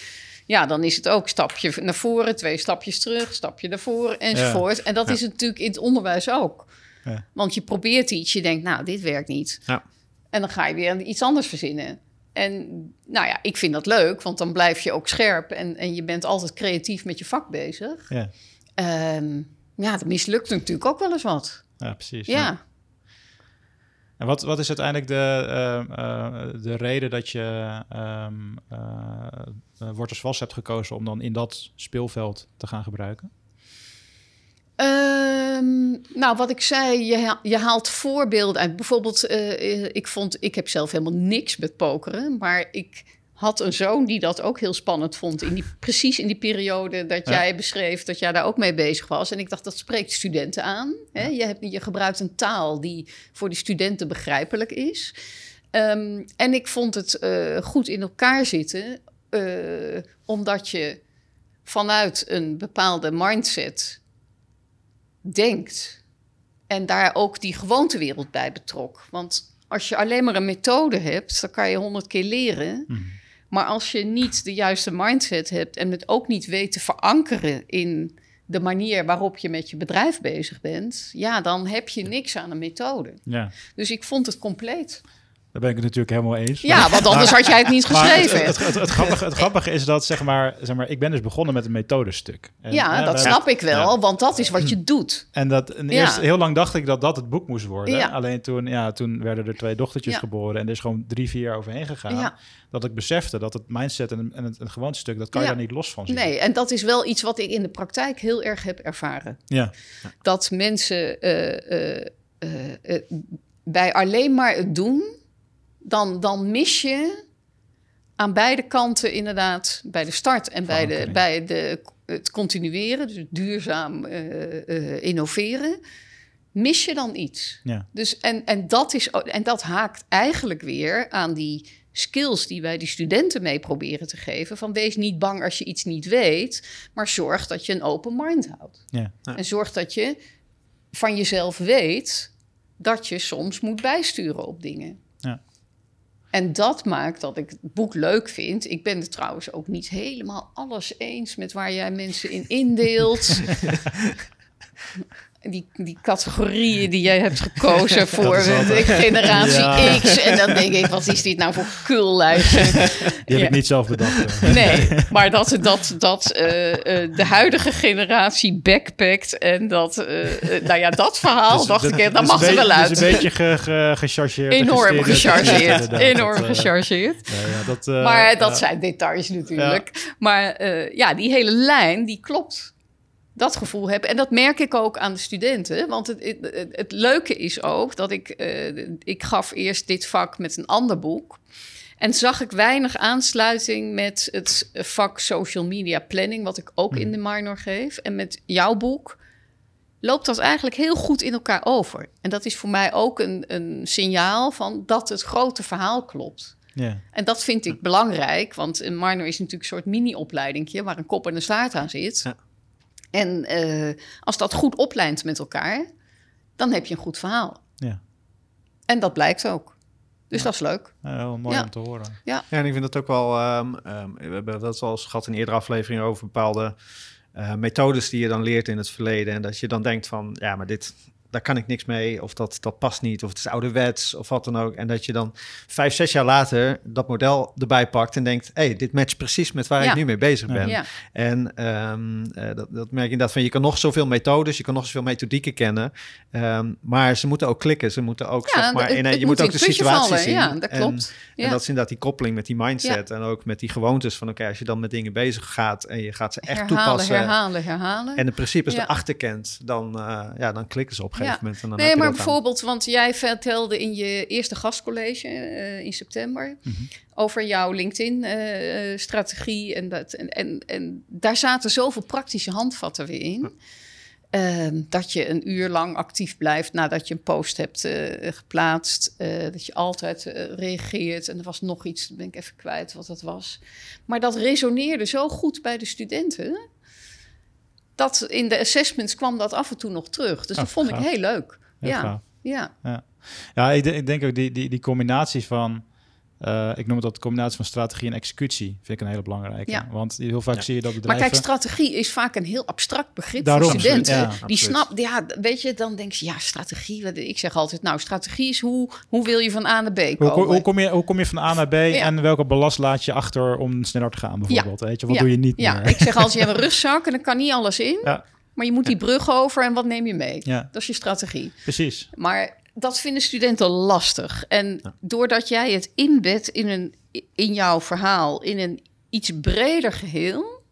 Ja, dan is het ook stapje naar voren, twee stapjes terug, stapje naar voren enzovoort. En dat is natuurlijk in het onderwijs ook. Ja. Want je probeert iets, je denkt, nou, dit werkt niet. Ja. En dan ga je weer iets anders verzinnen. En nou ja, ik vind dat leuk, want dan blijf je ook scherp en, en je bent altijd creatief met je vak bezig. Ja. Ehm, ja, dat mislukt natuurlijk ook wel eens wat. Ja, precies. Ja. En wat, wat is uiteindelijk de, ehm, eh, de reden dat je eh, eh, Wortels vast hebt gekozen om dan in dat speelveld te gaan gebruiken? Ehm, nou, wat ik zei, je, je haalt voorbeelden uit. Bijvoorbeeld, eh, ik vond, ik heb zelf helemaal niks met pokeren, maar ik had een zoon die dat ook heel spannend vond. In die, precies in die periode dat Ja. jij beschreef dat jij daar ook mee bezig was. En ik dacht, dat spreekt studenten aan. Hè? Je, hebt, je gebruikt een taal die voor die studenten begrijpelijk is. Ehm, en ik vond het eh, goed in elkaar zitten, eh, omdat je vanuit een bepaalde mindset denkt. En daar ook die gewoontewereld bij betrok. Want als je alleen maar een methode hebt, dan kan je honderd keer leren. Mhm. Maar als je niet de juiste mindset hebt en het ook niet weet te verankeren in de manier waarop je met je bedrijf bezig bent, ja, dan heb je niks aan een methode. Ja, Dus ik vond het compleet. Daar ben ik het natuurlijk helemaal eens. Ja, want anders had jij het niet geschreven. het, het, het grappige, het grappige is dat, zeg maar, zeg maar, ik ben dus begonnen met een methodestuk. En, ja, dat snap ik wel, want dat is wat je doet. En dat en eerst heel lang dacht ik dat dat het boek moest worden. Ja. Alleen toen, ja, toen werden er twee dochtertjes geboren en er is gewoon drie, vier jaar overheen gegaan. Dat ik besefte dat het mindset en, en het, het gewoontestuk, dat kan je daar niet los van zien. Nee, en dat is wel iets wat ik in de praktijk heel erg heb ervaren. Ja, dat mensen eh, eh, eh, bij alleen maar het doen, dan, dan mis je aan beide kanten inderdaad, bij de start en bij, de, bij de, het continueren, dus duurzaam eh, eh, innoveren, mis je dan iets. ja. Dus, en, en, dat is, en dat haakt eigenlijk weer aan die skills die wij die studenten mee proberen te geven. Van wees niet bang als je iets niet weet, maar zorg dat je een open mind houdt. Ja. Ja. En zorg dat je van jezelf weet dat je soms moet bijsturen op dingen. En dat maakt dat ik het boek leuk vind. Ik ben het trouwens ook niet helemaal alles eens met waar jij mensen in indeelt. Die, die categorieën die jij hebt gekozen voor generatie Ja. X. En dan denk ik, wat is dit nou voor kullijstje? Die heb Ja. ik niet zelf bedacht. Nee, maar dat, dat, dat eh, eh, de huidige generatie backpackt en dat, eh, nou ja, dat verhaal, Dus dacht dat- ik, dat mag er wel uit. dus een beetje ge, ge, gechargeerd. en Enorm gechargeerd, enorm gechargeerd. ja, ja, dat, Maar dat zijn details natuurlijk. Maar ja, die hele lijn, die klopt. Dat gevoel heb. En dat merk ik ook aan de studenten. Want het, het, leuke is ook dat ik... eh, ik gaf eerst dit vak met een ander boek. En zag ik weinig aansluiting met het vak social media planning, wat ik ook in de minor geef. En met jouw boek loopt dat eigenlijk heel goed in elkaar over. En dat is voor mij ook een, een signaal van dat het grote verhaal klopt. Ja. En dat vind ik belangrijk, want een minor is natuurlijk een soort mini-opleidingje waar een kop en een staart aan zit. Ja. En eh, als dat goed oplijnt met elkaar, dan heb je een goed verhaal. Ja. En dat blijkt ook. Dus dat is leuk. Ja, wel mooi Ja. om te horen. Ja, en ik vind dat ook wel. ehm, ehm, we hebben dat al eens gehad in eerdere afleveringen over bepaalde eh, methodes die je dan leert in het verleden. En dat je dan denkt van, ja, maar dit, daar kan ik niks mee. Of dat, dat past niet. Of het is ouderwets. Of wat dan ook. En dat je dan vijf, zes jaar later dat model erbij pakt en denkt, hé, hey, dit matcht precies met waar Ja. ik nu mee bezig ben. Ja. En ehm, eh, dat, dat merk je inderdaad van, je kan nog zoveel methodes, je kan nog zoveel methodieken kennen. ehm, maar ze moeten ook klikken. Ze moeten ook, zeg maar, het- in, het je moet ook de situatie vallen. zien. Ja, dat En- klopt. En dat is inderdaad die koppeling met die mindset en ook met die gewoontes van oké, als je dan met dingen bezig gaat en je gaat ze echt herhalen, toepassen herhalen, herhalen. en de principes erachter kent, dan, eh, ja, dan klikken ze op gegeven Ja. moment. En dan Nee, maar aan. bijvoorbeeld, want jij vertelde in je eerste gastcollege eh, in september Mhm. over jouw LinkedIn-strategie. en, dat, en, en, en daar zaten zoveel praktische handvatten weer in. Ehm, dat je een uur lang actief blijft nadat je een post hebt eh, geplaatst. eh, dat je altijd eh, reageert. En er was nog iets, dat ben ik even kwijt wat dat was. Maar dat resoneerde zo goed bij de studenten. Dat in de assessments kwam dat af en toe nog terug. Dus Oh, dat vond ik heel leuk. Heel ja, gaaf. ja. Ja, ik, denk- ik denk ook die, die, die combinatie van, eh, ik noem het dat de combinatie van strategie en executie, vind ik een hele belangrijke. Ja. Want heel vaak Ja. zie je dat Maar bedrijven... kijk, strategie is vaak een heel abstract begrip Daarom, voor studenten. ja, die absoluut. snap, ja, weet je, dan denk je, ja, strategie. wat- Ik zeg altijd, nou, strategie is hoe, hoe wil je van A naar B komen? hoe, hoe kom je, hoe kom je van A naar B Ja. en welke ballast laat je achter om sneller te gaan bijvoorbeeld? Weet je, wat Ja. doe je niet ja, meer? ik zeg altijd, je hebt een rugzak en er kan niet alles in. Ja. Maar je moet die brug over en wat neem je mee? Ja, Dat is je strategie. precies. Maar dat vinden studenten lastig. En Ja. doordat jij het inbedt in, een, in jouw verhaal, in een iets breder geheel,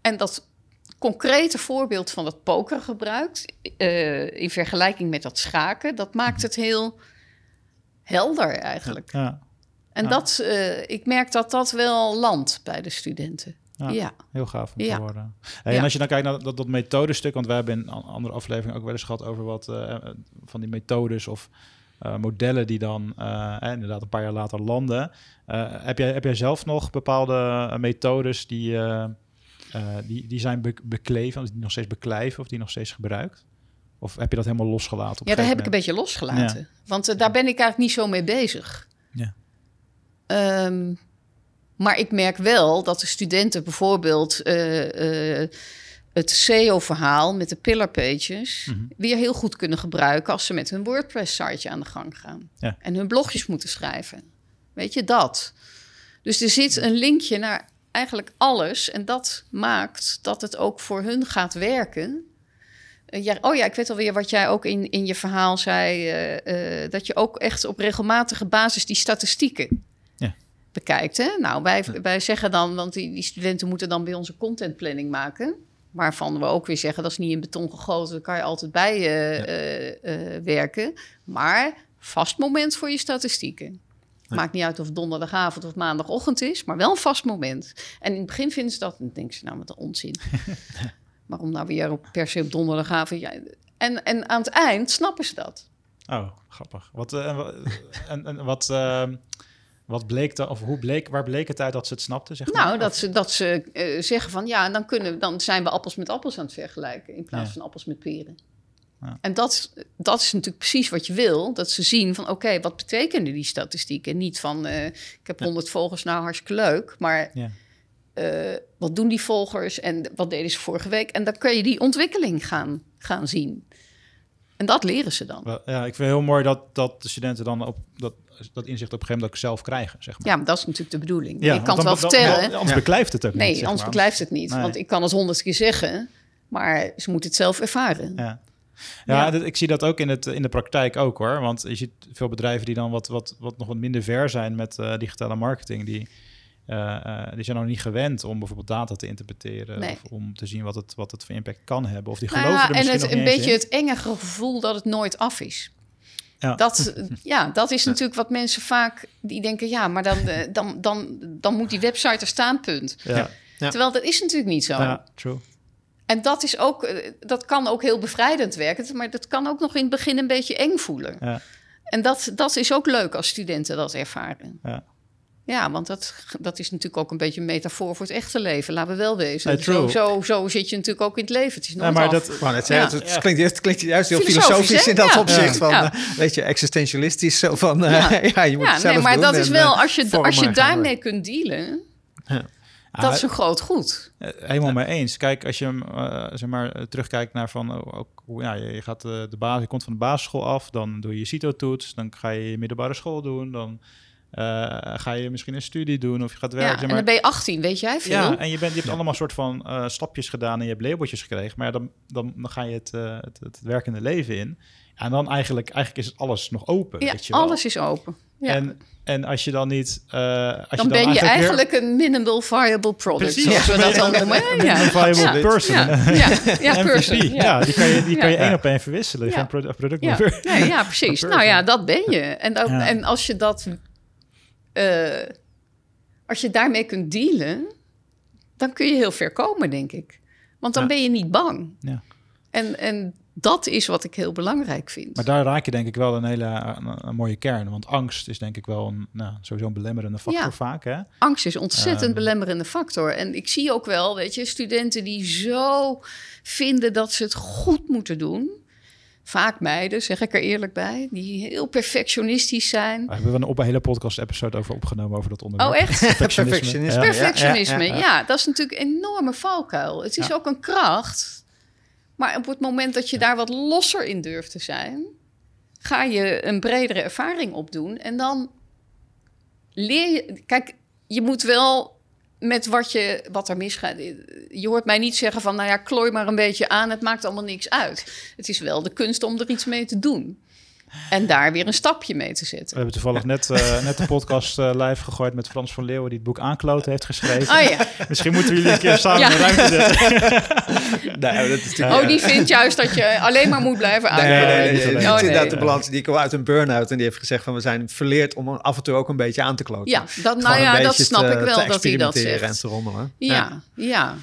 en dat concrete voorbeeld van het poker gebruikt, eh, in vergelijking met dat schaken, dat maakt het heel helder eigenlijk. Ja, En Ja. dat, eh, ik merk dat dat wel landt bij de studenten. Ja. Ja. heel gaaf om Ja. te horen. Hey. En als je dan kijkt naar dat, dat methodestuk, want we hebben in een andere aflevering ook wel eens gehad over wat eh, van die methodes of eh, modellen die dan eh, eh, inderdaad een paar jaar later landen. Eh, heb, jij, heb jij zelf nog bepaalde eh, methodes die, eh, eh, die, die zijn be bekleven, of die nog steeds beklijven of die nog steeds gebruikt? Of heb je dat helemaal losgelaten? Ja, daar heb ik een beetje losgelaten. Want eh, daar ben ik eigenlijk niet zo mee bezig. Ja. Ehm, maar ik merk wel dat de studenten bijvoorbeeld eh, eh, het SEO-verhaal met de pillar pages Mhm. weer heel goed kunnen gebruiken als ze met hun WordPress-siteje aan de gang gaan. Ja. En hun blogjes moeten schrijven. Weet je dat? Dus er zit een linkje naar eigenlijk alles. En dat maakt dat het ook voor hun gaat werken. Eh, ja, oh ja, ik weet alweer wat jij ook in, in je verhaal zei. dat je ook echt op regelmatige basis die statistieken. Bekijkt. Hè? Nou, wij, wij zeggen dan, want die, die studenten moeten dan bij onze contentplanning maken. Waarvan we ook weer zeggen, dat is niet in beton gegoten. Daar kan je altijd bij eh, werken. Maar vast moment voor je statistieken. Maakt niet uit of donderdagavond of maandagochtend is, maar wel een vast moment. En in het begin vinden ze dat, dan denken ze nou met de onzin. Waarom nou weer op, per se op donderdagavond? Ja, en, en aan het eind snappen ze dat. Oh, grappig. Wat, en wa- en, en wat, ehm, wat bleek dan, of hoe bleek, waar bleek het uit dat ze het snapten? Zeg maar? Nou, dat ze, dat ze eh, zeggen van ja, dan, kunnen, dan zijn we appels met appels aan het vergelijken in plaats Ja. van appels met peren. Ja. En dat, dat is natuurlijk precies wat je wil. Dat ze zien van oké, wat betekenen die statistieken? Niet van eh, ik heb 100 volgers, nou hartstikke leuk. Maar Ja. eh, wat doen die volgers en wat deden ze vorige week? En dan kun je die ontwikkeling gaan, gaan zien. En dat leren ze dan. Ja, ik vind het heel mooi dat, dat de studenten dan op dat, dat inzicht op een gegeven moment ook zelf krijgen, zeg maar. Ja, maar dat is natuurlijk de bedoeling. Ja, ik kan het wel dan- dan- vertellen. anders Ja. beklijft het ook niet. nee, zeg anders maar. beklijft het niet. Nee. Want ik kan het honderd keer zeggen, maar ze moeten het zelf ervaren. Ja. Ja, Ja. dit- ik zie dat ook in, het, in de praktijk ook hoor. Want je ziet veel bedrijven die dan wat, wat, wat nog wat minder ver zijn met eh, digitale marketing. Die, eh, eh, die zijn nog niet gewend om bijvoorbeeld data te interpreteren. Nee. Of om te zien wat het, wat het voor impact kan hebben. Of die Nou geloven ja, er en misschien het, nog een beetje in. het enge gevoel dat het nooit af is. Ja. Dat, ja, dat is natuurlijk wat mensen vaak die denken: ja, maar dan, eh, dan, dan, dan moet die website er staan, punt. Ja, Ja. Terwijl dat is natuurlijk niet zo. ja true. En dat is ook, eh, dat kan ook heel bevrijdend werken, maar dat kan ook nog in het begin een beetje eng voelen. Ja. En dat, dat is ook leuk als studenten dat ervaren. Ja. Ja, want dat, dat is natuurlijk ook een beetje een metafoor voor het echte leven. Laten we wel wezen. Nee, zo, zo, zo zit je natuurlijk ook in het leven. Het is nooit Ja, maar af. dat, net Ja. het, het klinkt, het klinkt juist heel Filosofisch, in dat Ja. opzicht. Ja. Van, Ja. eh, weet je, existentialistisch. Zo van, eh, ja. je moet ja, het zelf nee, maar doen dat is wel, eh, als je, als je maar gaan daarmee kunt dealen, Ah, dat is een groot goed. Helemaal mee eens. Kijk, als je hem zeg maar, terugkijkt naar van oh, ook, hoe- ja, je, je gaat de basis, je komt van de basisschool af, dan doe je je CITO-toets, dan ga je je middelbare school doen, dan eh, ga je misschien een studie doen of je gaat werken. Ja, en maar. dan ben je 18, weet jij veel? ja, en je, bent, je hebt allemaal soort van eh, stapjes gedaan en je hebt labeltjes gekregen, maar ja, dan, dan, dan ga je het, eh, het, het werkende leven in. En dan eigenlijk, eigenlijk is het alles nog open. Ja, weet je wel. alles is open. Ja. En, en als je dan niet... eh, als dan je ben je weer- eigenlijk een minimal viable product, Precies. zoals we dat dan noemen. Een viable ja. person. Ja, ja, person. Die kan je, die kan je Ja. één op één verwisselen. Ja. Geen produ- product Ja, ja precies. Nou ja, dat ben je. En, ook, Ja. en als je dat... eh, als je daarmee kunt dealen... dan kun je heel ver komen, denk ik. Want dan Ja. ben je niet bang. Ja. En, en dat is wat ik heel belangrijk vind. Maar daar raak je denk ik wel een hele een, een mooie kern. Want angst is denk ik wel een, nou, sowieso een belemmerende factor Ja. vaak. Hè? Angst is een ontzettend Ehm. belemmerende factor. En ik zie ook wel, weet je, studenten die zo vinden dat ze het goed moeten doen. Vaak meiden, zeg ik er eerlijk bij, die heel perfectionistisch zijn. Hebben we een, op een hele podcast-episode over opgenomen over dat onderwerp. Oh, echt? Perfectionisme. Ja. Perfectionisme, Ja, ja, ja, ja. dat is natuurlijk een enorme valkuil. Het is Ja. ook een kracht. Maar op het moment dat je daar wat losser in durft te zijn, ga je een bredere ervaring opdoen. En dan leer je. Kijk, je moet wel met wat, je, wat er misgaat. Je hoort mij niet zeggen van, nou ja, klooi maar een beetje aan, het maakt allemaal niks uit. Het is wel de kunst om er iets mee te doen. En daar weer een stapje mee te We zetten. hebben toevallig net, eh, net de podcast eh, live gegooid met Frans van Leeuwen... die het boek Aankloten heeft geschreven. Oh ja. Misschien moeten jullie een keer samen Ja. in de ruimte zetten. Nee, dat is natuurlijk... Oh, die vindt juist dat je alleen maar moet blijven Nee, aankomen. nee, nee, nee, niet nee. Oh, nee. inderdaad de balans. Die kwam uit een burn-out en die heeft gezegd van we zijn verleerd om af en toe ook een beetje aan te kloten. Ja, dat, nou ja, dat snap te- ik wel dat hij dat zegt. en te rommelen. Ja, ja.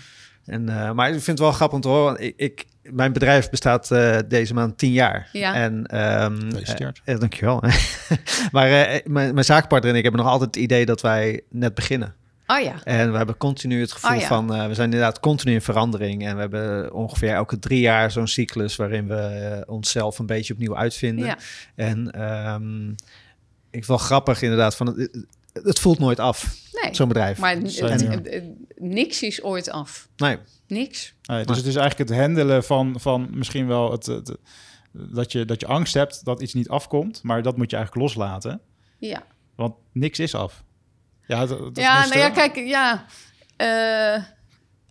En, eh, maar ik vind het wel grappig om te horen. want Ik, ik, mijn bedrijf bestaat eh, deze maand tien jaar. Ja. En, ehm Gefeliciteerd. eh, eh, dankjewel. maar eh, mijn, mijn zakenpartner en ik hebben nog altijd het idee dat wij net beginnen. Oh ja. En we hebben continu het gevoel Oh ja. van, eh, we zijn inderdaad continu in verandering. En we hebben ongeveer elke drie jaar zo'n cyclus waarin we onszelf een beetje opnieuw uitvinden. ja. En ehm, ik vind het wel grappig inderdaad, van, het, het voelt nooit af, Nee, zo'n bedrijf. maar niks is ooit af. Nee, Niks. Nee, dus het is eigenlijk het handelen van, van misschien wel het, het- dat, je, dat je angst hebt dat iets niet afkomt. Maar dat moet je eigenlijk loslaten. Ja, Want niks is af. Ja, dat, dat ja nou ja, kijk, ja. eh,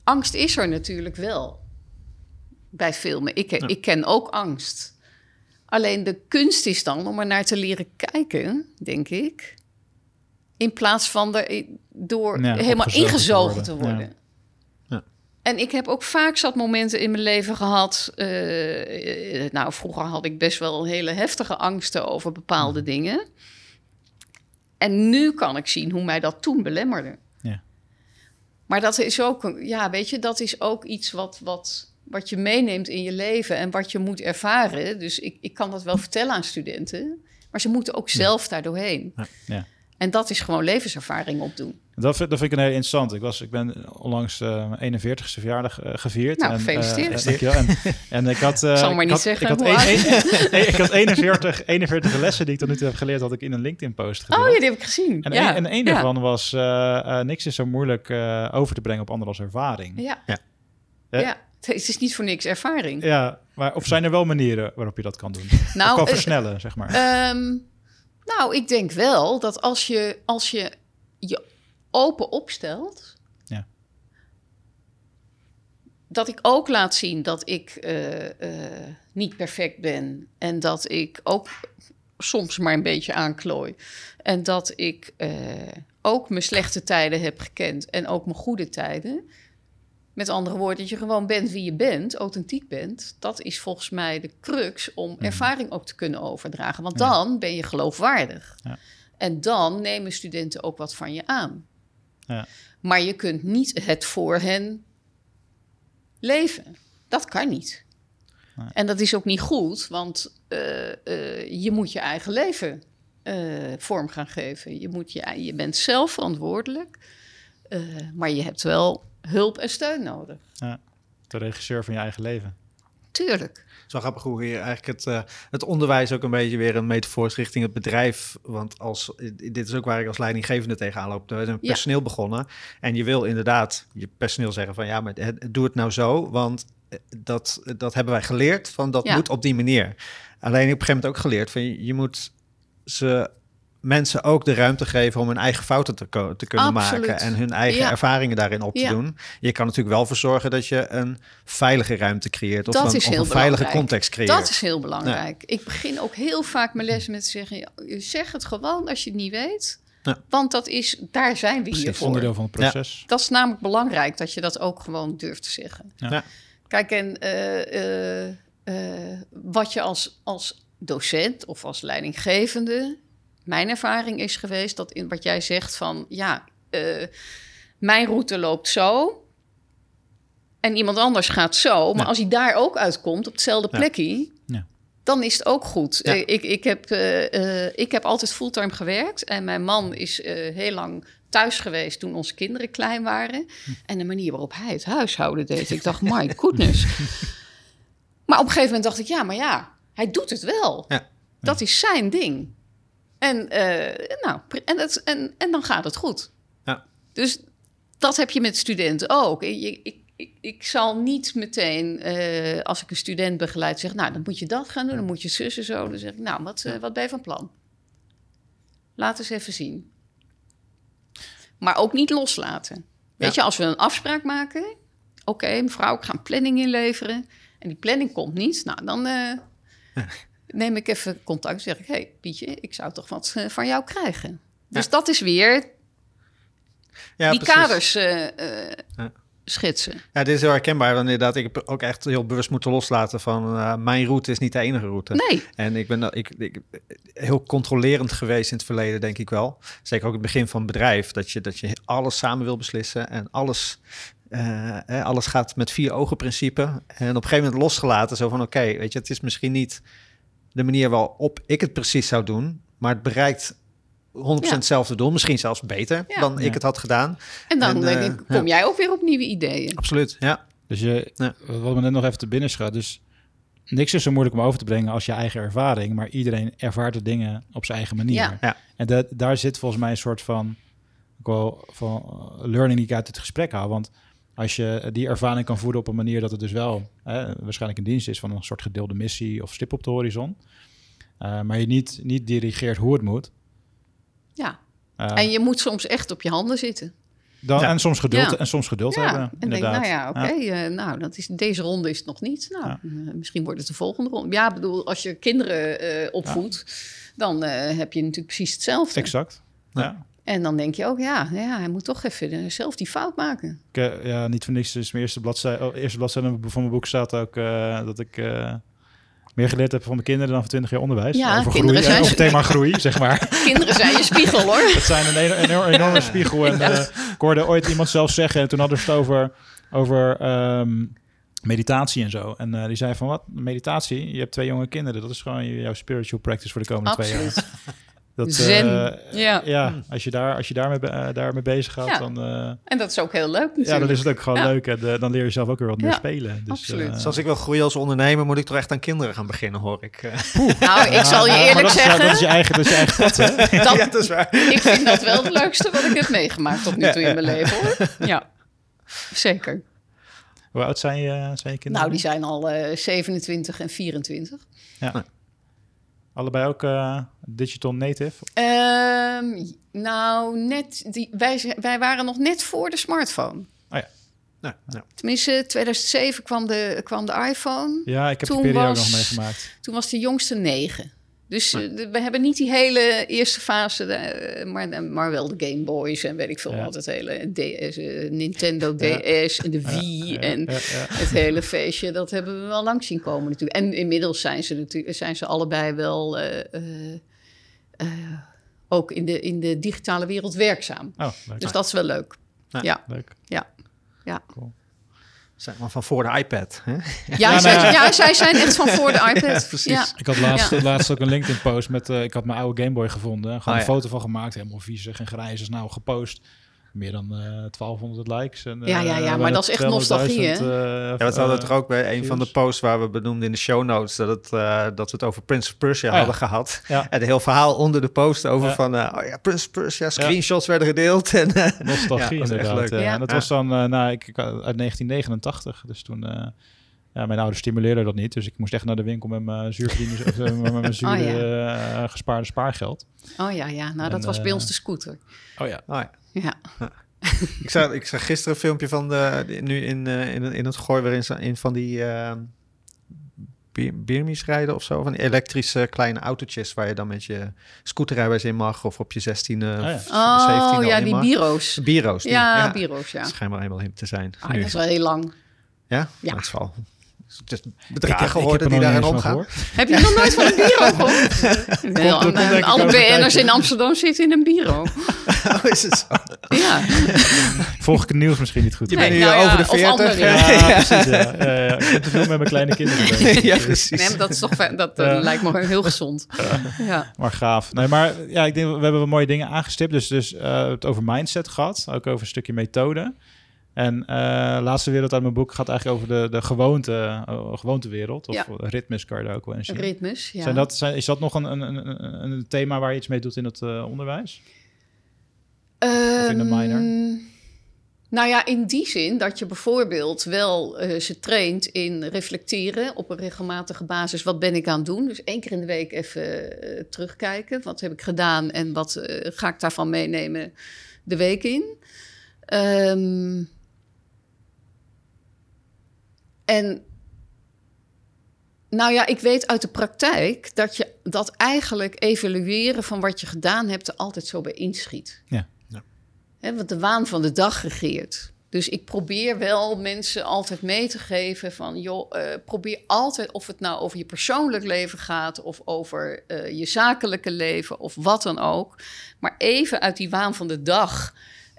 angst is er natuurlijk wel. Bij filmen. Ik, ik ken ook angst. Alleen de kunst is dan om er naar te leren kijken, denk ik. In plaats van er door Ja, helemaal te ingezogen te worden. En ik heb ook vaak zat momenten in mijn leven gehad. eh, nou, vroeger had ik best wel hele heftige angsten over bepaalde Mhm. dingen. En nu kan ik zien hoe mij dat toen belemmerde. Ja. Maar dat is ook, ja, weet je, dat is ook iets wat, wat, wat je meeneemt in je leven en wat je moet ervaren. Dus ik, ik kan dat wel vertellen aan studenten, maar ze moeten ook zelf daar doorheen. Ja. En dat is gewoon levenservaring opdoen. Dat vind, dat vind ik een heel interessant. Ik, was, ik ben onlangs eh, mijn 41ste verjaardag eh, gevierd. Nou, en, gefeliciteerd. eh, dankjewel. En, en ik had... eh, zal maar ik niet had, zeggen Ik had, een- een- ik had 41, 41 lessen die ik tot nu toe heb geleerd... dat ik in een LinkedIn-post gedeeld. Oh ja, die heb ik gezien. En, ja. een, en een ja. daarvan was... eh, eh, niks is zo moeilijk eh, over te brengen op anderen als ervaring. Ja. Ja. Ja. ja. Het is niet voor niks ervaring. Ja, maar of zijn er wel manieren waarop je dat kan doen? Nou, of kan eh, versnellen, zeg maar. Ehm, nou, ik denk wel dat als je als je, je open opstelt, Ja. dat ik ook laat zien dat ik eh, eh, niet perfect ben en dat ik ook soms maar een beetje aanklooi en dat ik eh, ook mijn slechte tijden heb gekend en ook mijn goede tijden. Met andere woorden, dat je gewoon bent wie je bent, authentiek bent. Dat is volgens mij de crux om ervaring ook te kunnen overdragen. Want dan ben je geloofwaardig. Ja. En dan nemen studenten ook wat van je aan. Ja. Maar je kunt niet het voor hen leven. Dat kan niet. Nee. En dat is ook niet goed, want eh, eh, je moet je eigen leven eh, vorm gaan geven. Je, moet je, je bent zelf verantwoordelijk, maar je hebt wel hulp en steun nodig. De regisseur van je eigen leven. Tuurlijk. Wel grappig hoe hier eigenlijk het, eh, het onderwijs ook een beetje weer een metafoor is richting het bedrijf. Want als, dit is ook waar ik als leidinggevende tegenaan loop. We zijn Ja. personeel begonnen. En je wil inderdaad je personeel zeggen van ja, maar het- doe het nou zo. Want eh, dat, dat hebben wij geleerd van dat Ja. moet op die manier. Alleen op een gegeven moment ook geleerd van je, je moet ze mensen ook de ruimte geven om hun eigen fouten te, te kunnen Absoluut. maken en hun eigen Ja. ervaringen daarin op te Ja. doen. Je kan natuurlijk wel voor zorgen dat je een veilige ruimte creëert of Dat een, is of heel een veilige context creëert. Dat is heel belangrijk. Ik begin ook heel vaak mijn lessen met te zeggen: zeg het gewoon als je het niet weet. Ja. Want dat is, daar zijn we Precies. hier Dat is voor. onderdeel van het proces. Dat is namelijk belangrijk dat je dat ook gewoon durft te zeggen. Kijk, en eh, eh, eh, wat je als, als docent of als leidinggevende, mijn ervaring is geweest dat in wat jij zegt van ja, eh, mijn route loopt zo. En iemand anders gaat zo. Maar Ja. als hij daar ook uitkomt, op hetzelfde plekje, Ja. dan is het ook goed. Ja. Eh, ik, ik, heb, eh, ik heb altijd fulltime gewerkt. En mijn man is heel lang thuis geweest toen onze kinderen klein waren. En de manier waarop hij het huishouden deed. Ik dacht, my goodness. maar op een gegeven moment dacht ik, ja, maar ja, hij doet het wel. Dat is zijn ding. En, eh, nou, en, het, en, en dan gaat het goed. Ja. Dus dat heb je met studenten ook. Ik, ik, ik, ik zal niet meteen, eh, als ik een student begeleid, zeggen... nou, dan moet je dat gaan doen, dan moet je zussen zo. Dan zeg ik, nou, wat, eh, wat ben je van plan? Laat eens even zien. Maar ook niet loslaten. Weet Ja. je, als we een afspraak maken... oké, mevrouw, ik ga een planning inleveren... en die planning komt niet, nou, dan... neem ik even contact. zeg ik, hé hey, Pietje, ik zou toch wat eh, van jou krijgen. Dus Ja. dat is weer Ja, die precies. kaders eh, eh, Ja. schetsen. Ja, dit is heel herkenbaar. Want inderdaad, ik heb ook echt heel bewust moeten loslaten van mijn route is niet de enige route. Nee, En ik ben ik, ik, heel controlerend geweest in het verleden, denk ik wel. Zeker ook het begin van het bedrijf, dat je, dat je alles samen wil beslissen en alles, alles gaat met vier ogen principe. En op een gegeven moment losgelaten, zo van oké, weet je, het is misschien niet de manier waarop ik het precies zou doen, maar het bereikt 100% Ja. hetzelfde doel, misschien zelfs beter Ja. dan Ja. ik het had gedaan. en dan En, denk eh, ik, kom jij ook weer op nieuwe ideeën. Absoluut, ja. Dus je, Ja. wat me net nog even te binnen schat. Dus niks is zo moeilijk om over te brengen als je eigen ervaring. Maar iedereen ervaart de dingen op zijn eigen manier. Ja. Ja. En dat, daar zit volgens mij een soort van, ook wel, van learning die ik uit het gesprek haal. Want als je die ervaring kan voeden op een manier dat het dus wel hè, waarschijnlijk een dienst is van een soort gedeelde missie of stip op de horizon. eh, maar je niet, niet dirigeert hoe het moet. Ja. eh, En je moet soms echt op je handen zitten. dan, Ja. En soms geduld, Ja. en soms geduld Ja, hebben. en denk, nou ja, oké, eh, nou, dat is, deze ronde is het nog niet. Nou, Ja. misschien wordt het de volgende ronde. Ja, ik bedoel, als je kinderen eh, opvoedt, dan eh, heb je natuurlijk precies hetzelfde. Exact. Ja. En dan denk je ook, ja, ja hij moet toch even eh, zelf die fout maken. Ik, eh, ja, niet voor niks. Dus mijn eerste bladzijde, oh, eerste bladzijde van mijn boek staat ook eh, dat ik meer geleerd heb van mijn kinderen dan van 20 jaar onderwijs. Ja, over kinderen groei, zijn- over het thema groei, zeg maar. Kinderen zijn je spiegel, hoor. Het zijn een, een enorme spiegel. En ik hoorde ooit iemand zelf zeggen, en toen hadden we het over, over ehm, meditatie en zo. En die zei van, wat, meditatie? Je hebt twee jonge kinderen. Dat is gewoon jouw spiritual practice voor de komende twee jaar. Dat, Zen, eh, ja. ja, als je, daar, als je daarmee, eh, daarmee bezig gaat, Ja. dan... eh, En dat is ook heel leuk natuurlijk. ja, dan is het ook gewoon Ja. leuk. En dan leer je zelf ook weer wat meer Ja, spelen. Dus, absoluut. Dus als ik wil groeien als ondernemer, moet ik toch echt aan kinderen gaan beginnen, hoor ik. Nou, ik zal je Ja, maar eerlijk dat is, ja, zeggen, dat is je eigen, dat is je eigen pad, hè? dat, ja, dat is waar. ik vind dat wel het leukste wat ik heb meegemaakt tot nu toe in mijn leven, hoor. Ja, zeker. Hoe oud zijn je, zijn je kinderen? Nou, die zijn al eh 27 en 24. Allebei ook eh, digital native? Ehm, nou, net die, wij, wij waren nog net voor de smartphone. Nou, nou. Tenminste, 2007 kwam de, kwam de iPhone. Ja, ik heb Toen die periode was- nog meegemaakt. Toen was de jongste negen. Dus eh, we hebben niet die hele eerste fase, eh, maar, maar wel de Game Boys en weet ik veel wat. Het hele DS, eh, Nintendo DS en de Wii en het hele feestje. Dat hebben we wel lang zien komen natuurlijk. En inmiddels zijn ze, natuurlijk, zijn ze allebei wel eh, eh, eh, ook in de, in de digitale wereld werkzaam. Oh. Dus dat is wel leuk. Ja. Ja, leuk. ja. Ja, Cool. Zeg maar van voor de iPad. Hè? ja, zij, ja. ja, zij zijn echt van voor de iPad. precies. Ja. Ik had laatst, Ja. laatst ook een LinkedIn-post met... eh, ik had mijn oude Game Boy gevonden. Gewoon Oh, een ja. foto van gemaakt. Helemaal viezig en grijs. Is nou gepost. Meer dan eh 1200 likes. En, eh, Ja, ja, ja, maar bijna dat is echt 200.000, nostalgie, hè? eh, Ja, we hadden het eh, er ook bij een van de posts waar we benoemden in de show notes dat, het, eh, dat we het over Prince of Persia ja. hadden gehad. Ja. En een heel verhaal onder de post over Ja. van, eh, oh ja, Prince of Persia, screenshots werden gedeeld. En, eh, Nostalgie inderdaad. leuk. ja. Ja. En dat Ja. was dan eh, nou, ik, ik- uit 1989. Dus toen... ja, mijn ouders stimuleerden dat niet. Dus ik moest echt naar de winkel met mijn zuurverdiende, of, eh, met mijn zure eh, gespaarde spaargeld. Oh ja, ja. Nou, dat was bij eh, ons de scooter. Oh ja. oh ja. Ja. ik, zag, ik zag gisteren een filmpje van de, nu in, in, in het gooi waarin ze in van die Birmies rijden of zo. Van die elektrische kleine autootjes waar je dan met je scooterrijbewijs in mag of op je 16 e ja. of 17 al Oh ja, die bureaus. Bureaus. die- Ja, bureaus, ja. Schijnbaar helemaal hip te zijn. Ah, nu. dat is wel heel lang. Ja? Ja. Dat is wel... Ik heb- bedragen ik heb geworden die daarin omgaan. Heb je nog nooit van een bureau gehoord? Nee, komt ik alle BN'ers in Amsterdam zitten in een bureau. Oh, is het zo? Ja. Volg ik het nieuws misschien niet goed. Je Nee, bent nu nou over ja, de of 40. anderen. Ja, precies. Ja. Ja, ja. Ik ben te veel met mijn kleine kinderen bezig. ja, precies. Nee, maar dat, is toch, fijn- dat eh, lijkt me heel gezond. Ja. Maar gaaf. Nee, maar ja, ik denk, we hebben wel mooie dingen aangestipt. Dus, dus eh, het over mindset gehad. Ook over een stukje methode. En eh laatste wereld uit mijn boek gaat eigenlijk over de, de gewoonte, eh, gewoontewereld. Of Ja. ritmes kan je daar ook wel in zien. Ritmes, ja. Zijn dat, zijn, is dat nog een, een, een, een- thema waar je iets mee doet in het eh, onderwijs? Of in de minor? Ehm, Nou ja, in die zin dat je bijvoorbeeld wel ze traint in reflecteren op een regelmatige basis. Wat ben ik aan het doen? Dus één keer in de week even terugkijken. Wat heb ik gedaan en wat ga ik daarvan meenemen de week in? Ehm, en nou ja, ik weet uit de praktijk dat je dat eigenlijk evalueren van wat je gedaan hebt er altijd zo bij inschiet. Ja. Hè, want de waan van de dag regeert. Dus ik probeer wel mensen altijd mee te geven van... joh, eh, probeer altijd, of het nou over je persoonlijk leven gaat... of over eh, je zakelijke leven of wat dan ook... maar even uit die waan van de dag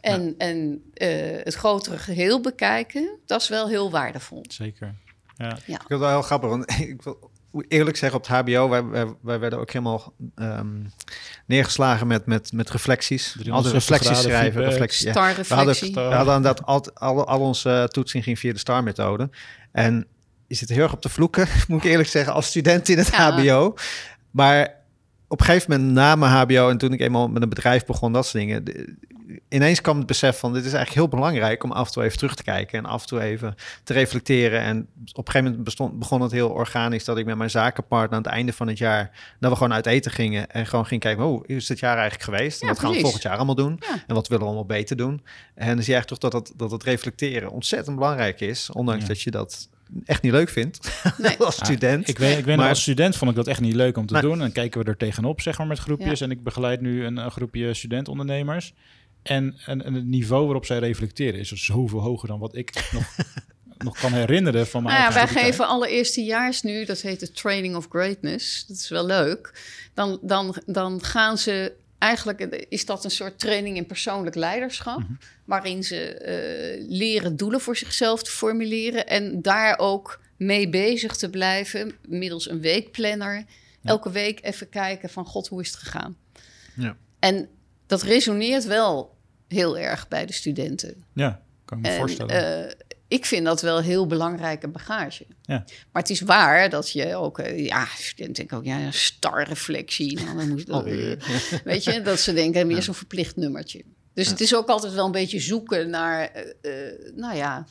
en, en eh, het grotere geheel bekijken... dat is wel heel waardevol. Zeker. Ja. Ik vind het wel heel grappig, want ik wil eerlijk zeggen, op het HBO, wij, wij, wij werden ook helemaal ehm, neergeslagen met, met, met reflecties. 360 Altijd reflecties schrijven. feedback. Reflecties, ja. We hadden inderdaad al, al, al onze eh, toetsing ging via de STAR-methode. En je zit heel erg op de vloeken, moet ik eerlijk zeggen, als student in het Ja. HBO. Maar op een gegeven moment na mijn HBO en toen ik eenmaal met een bedrijf begon, dat soort dingen. de- ineens kwam het besef van dit is eigenlijk heel belangrijk om af en toe even terug te kijken en af en toe even te reflecteren. En op een gegeven moment bestond, begon het heel organisch dat ik met mijn zakenpartner aan het einde van het jaar, dat we gewoon uit eten gingen en gewoon gingen kijken, oh, hoe is dit jaar eigenlijk geweest? En Ja, wat gaan we volgend jaar allemaal doen? Ja. En wat willen we allemaal beter doen? En dan zie je eigenlijk toch dat het, dat het reflecteren ontzettend belangrijk is, ondanks Ja. dat je dat echt niet leuk vindt Nee. als student. Ik weet, ik weet Maar- als student vond ik dat echt niet leuk om te doen. En dan kijken we er tegenop, zeg maar, met groepjes. En ik begeleid nu een, een groepje studentondernemers. En, en, en het niveau waarop zij reflecteren is dus zoveel hoger dan wat ik nog, nog kan herinneren van mijn Nou ja, eigen wij geven alle eerstejaars nu, dat heet de Training of Greatness. Dat is wel leuk. Dan, dan, dan gaan ze eigenlijk, is dat een soort training in persoonlijk leiderschap, Mhm. Waarin ze eh, leren doelen voor zichzelf te formuleren en daar ook mee bezig te blijven middels een weekplanner. Elke week even kijken van God, hoe is het gegaan? Ja. En dat resoneert wel heel erg bij de studenten. Ja, kan ik me En, voorstellen. eh, ik vind dat wel heel belangrijke bagage. Ja. Maar het is waar dat je ook, eh, ja, studenten denken ook, ja, een starreflectie. Nou, dan moet, Alweer. weet je, dat ze denken, meer zo'n verplicht nummertje. Dus het is ook altijd wel een beetje zoeken naar, eh, eh, nou ja,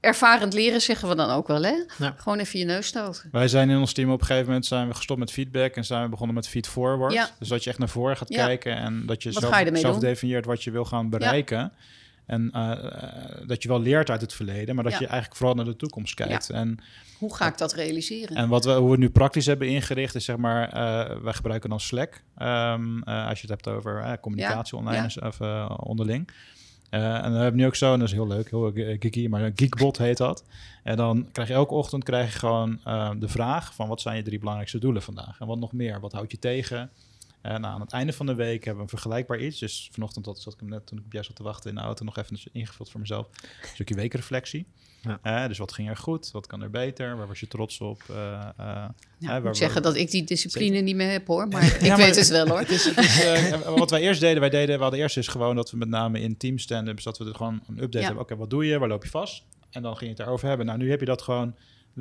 ervarend leren zeggen we dan ook wel, hè? Ja. Gewoon even je neus stoten. Wij zijn in ons team op een gegeven moment zijn we gestopt met feedback en zijn we begonnen met feed forward. Ja. Dus dat je echt naar voren gaat Ja. kijken en dat je Wat zelf, je zelf definieert wat je wil gaan bereiken. En uh, dat je wel leert uit het verleden, maar dat je eigenlijk vooral naar de toekomst kijkt. Ja. En, hoe ga ik dat realiseren? En wat we, hoe we het nu praktisch hebben ingericht, is zeg maar, uh, wij gebruiken dan Slack. Um, als je het hebt over communicatie online of onderling. en dan hebben we nu ook zo, en dat is heel leuk, heel geeky, maar Geekbot heet dat. En dan krijg je elke ochtend krijg je gewoon de vraag van wat zijn je drie belangrijkste doelen vandaag? En wat nog meer? Wat houdt je tegen? En aan het einde van de week hebben we een vergelijkbaar iets. Dus vanochtend had, zat ik hem net, toen ik op jou zat te wachten in de auto, nog even ingevuld voor mezelf. Een stukje weekreflectie. Ja. dus wat ging er goed? Wat kan er beter? Waar was je trots op? Uh, uh, nou, ik moet zeggen dat ik die discipline niet meer heb hoor. Maar ik weet het wel hoor. Het is, het is, uh, wat wij eerst deden, wij deden, we hadden eerst is gewoon dat we met name in team stand-ups, dat we er gewoon een update hebben. Oké, wat doe je? Waar loop je vast? En dan ging je het daarover hebben. Nou, nu heb je dat gewoon,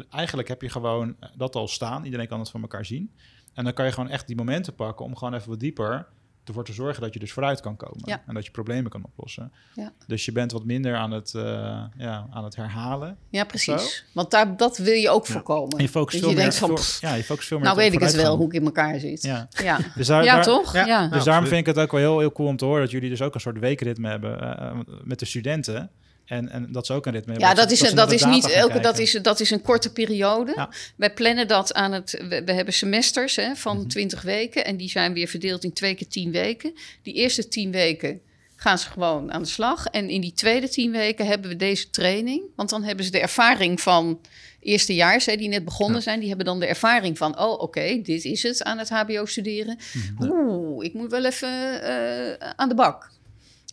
eigenlijk heb je gewoon dat al staan. Iedereen kan het van elkaar zien. En dan kan je gewoon echt die momenten pakken om gewoon even wat dieper ervoor te zorgen dat je dus vooruit kan komen. En dat je problemen kan oplossen. Ja. Dus je bent wat minder aan het, uh, ja, aan het herhalen. Ja, precies. Want daar, dat wil je ook voorkomen. En je focust veel meer, van, ja, je focust veel meer Nou weet ik het wel, hoe ik in elkaar zit. Ja, ja. Dus daar, ja toch? Ja. Dus daarom vind ik het ook wel heel, heel cool om te horen... dat jullie dus ook een soort weekritme hebben uh, met de studenten... En, en dat is ook een ritme. Ja, dat, is, dat, dat is niet elke, dat is, dat is een korte periode. Ja. Wij plannen dat aan het. We, hebben semesters hè, van mm 20 weken. En die zijn weer verdeeld in twee keer 10 weken. Die eerste 10 weken gaan ze gewoon aan de slag. En in die tweede 10 weken hebben we deze training. Want dan hebben ze de ervaring van eerstejaars, hè, die net begonnen zijn, die hebben dan de ervaring van: oh, oké, dit is het aan het HBO studeren. Mhm. Oeh, ik moet wel even uh, aan de bak.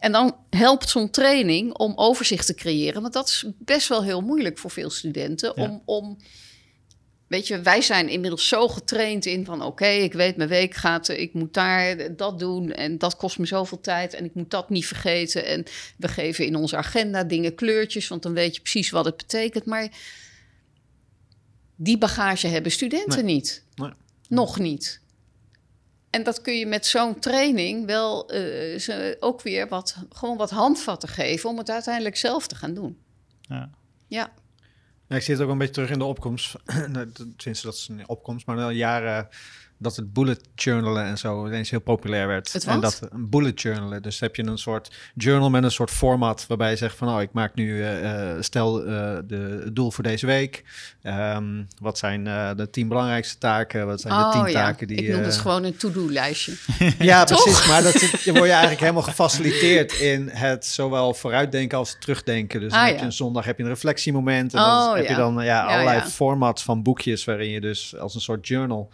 En dan helpt zo'n training om overzicht te creëren. Want dat is best wel heel moeilijk voor veel studenten. Om, om, weet je, wij zijn inmiddels zo getraind in van... oké, ik weet mijn week gaat, ik moet daar dat doen... en dat kost me zoveel tijd en ik moet dat niet vergeten. En we geven in onze agenda dingen kleurtjes... want dan weet je precies wat het betekent. Maar die bagage hebben studenten niet. Nee. Nog niet. En dat kun je met zo'n training wel uh, ze ook weer wat, gewoon wat handvatten geven om het uiteindelijk zelf te gaan doen. Ja. ja. ja ik zie het ook een beetje terug in de opkomst. Tenminste, dat is een opkomst, maar wel jaren dat het bullet journalen en zo ineens heel populair werd. En dat een bullet journalen. Dus heb je een soort journal met een soort format waarbij je zegt van oh, ik maak nu uh, stel uh, de het doel voor deze week. Um, wat zijn uh, de tien belangrijkste taken? Wat zijn oh, de tien ja. taken die. Ik noem het gewoon een to-do lijstje. ja, precies. Maar dat je word je eigenlijk helemaal gefaciliteerd in het zowel vooruitdenken als terugdenken. Dus dan ah, heb je een zondag heb je een reflectiemoment en dan oh, heb je dan ja, allerlei formats van boekjes waarin je dus als een soort journal.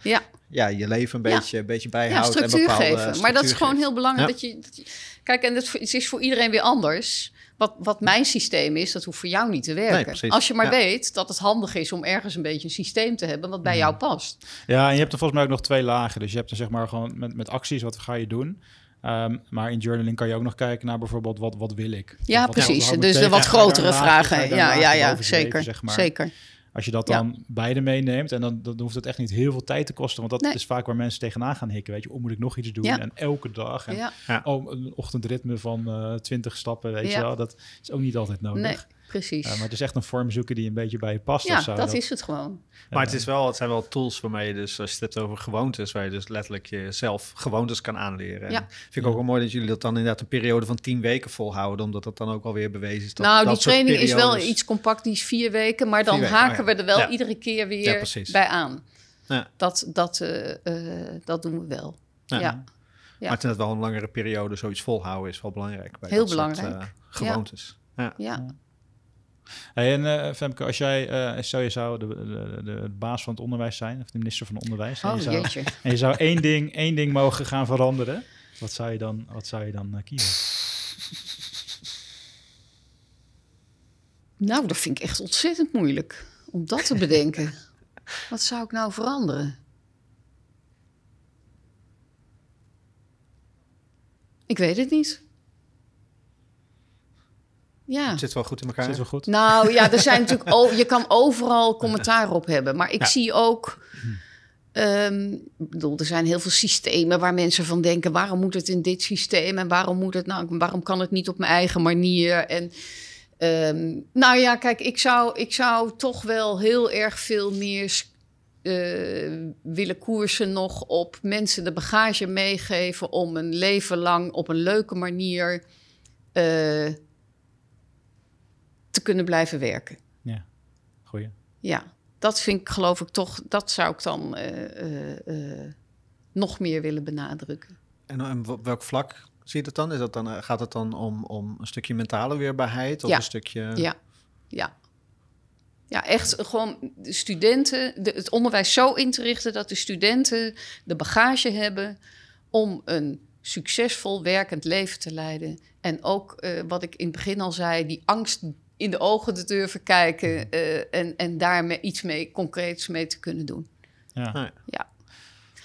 Ja je leven een beetje, een beetje bijhoudt. en bepaalde geven. Maar dat is gewoon heel belangrijk. Dat, je, dat, je, kijk, en het is voor iedereen weer anders. Wat, wat mijn systeem is, dat hoeft voor jou niet te werken. Als je maar weet dat het handig is om ergens een beetje een systeem te hebben wat bij jou past. Ja, en je hebt er volgens mij ook nog twee lagen. Dus je hebt er zeg maar gewoon met, met acties, wat ga je doen? Um, maar in journaling kan je ook nog kijken naar bijvoorbeeld wat, wat wil ik? Ja, wat, precies. dus de wat grotere vragen. Ja, ja, ja, zeker. zeg maar. zeker. Als je dat dan beide meeneemt, en dan, dan hoeft het echt niet heel veel tijd te kosten. Want dat is vaak waar mensen tegenaan gaan hikken. Weet je, oh, moet ik nog iets doen? En elke dag. En ja. oh, een ochtendritme van uh, eh, 20 stappen, weet je wel. Dat is ook niet altijd nodig. Nee precies. maar het is echt een vorm zoeken die een beetje bij je past. Ja, of zo. dat, is het gewoon. Maar het, is wel, het zijn wel tools waarmee je dus, als je het hebt over gewoontes, waar je dus letterlijk jezelf gewoontes kan aanleren. Ja. vind ik ook wel mooi dat jullie dat dan inderdaad een periode van tien weken volhouden, omdat dat dan ook alweer bewezen is. Dat, nou, die training is wel iets compact, die is vier weken, maar dan haken oh we er wel iedere keer weer bij aan. Dat, dat, uh, uh, dat doen we wel. ja. Ja. Maar het is wel een langere periode zoiets volhouden is wel belangrijk. Bij Heel belangrijk. Soort, uh, gewoontes. Ja. ja. Hey, en uh, Femke, als jij, uh, stel je zou de, de, de, baas van het onderwijs zijn, of de minister van Onderwijs, oh, en, je zou, jeetje. en je zou één ding, één ding mogen gaan veranderen, wat zou je dan, wat zou je dan uh, kiezen? Nou, dat vind ik echt ontzettend moeilijk om dat te bedenken. wat zou ik nou veranderen? Ik weet het niet. Ja. Het zit wel goed in elkaar. Zit wel goed. Nou ja, er zijn natuurlijk oh, je kan overal commentaar op hebben. Maar ik zie ook. Um, bedoel, er zijn heel veel systemen waar mensen van denken: waarom moet het in dit systeem en waarom moet het nou, waarom kan het niet op mijn eigen manier? En um, nou ja, kijk, ik zou, ik zou toch wel heel erg veel meer uh, willen koersen nog op mensen de bagage meegeven om een leven lang op een leuke manier. Uh, te kunnen blijven werken. Ja, goeie. Ja, dat vind ik geloof ik toch, dat zou ik dan uh, uh, nog meer willen benadrukken. En, en op welk vlak zie je dat dan? Is dat dan gaat het dan om, om een stukje mentale weerbaarheid of ja. een stukje... Ja, ja. Ja, echt gewoon de studenten, de, het onderwijs zo in te richten dat de studenten de bagage hebben om een succesvol werkend leven te leiden. En ook, uh, wat ik in het begin al zei, die angst in de ogen te durven kijken uh, en, en daar iets mee, concreets mee te kunnen doen. Ja. Ja.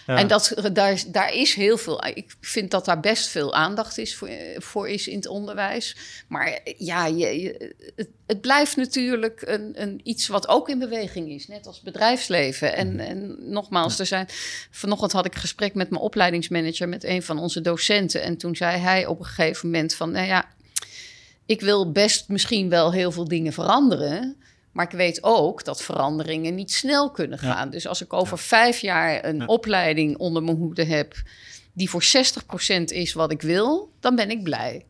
En dat, daar, daar is heel veel. Ik vind dat daar best veel aandacht is voor, voor is in het onderwijs. Maar ja, je, je, het, het, blijft natuurlijk een, een, iets wat ook in beweging is, net als bedrijfsleven. En, en nogmaals, er zijn. Vanochtend had ik een gesprek met mijn opleidingsmanager, met een van onze docenten. En toen zei hij op een gegeven moment van, nou ja, ik wil best misschien wel heel veel dingen veranderen. Maar ik weet ook dat veranderingen niet snel kunnen gaan. Ja. Dus als ik over ja. vijf jaar een ja. opleiding onder mijn hoede heb... die voor 60% is wat ik wil, dan ben ik blij.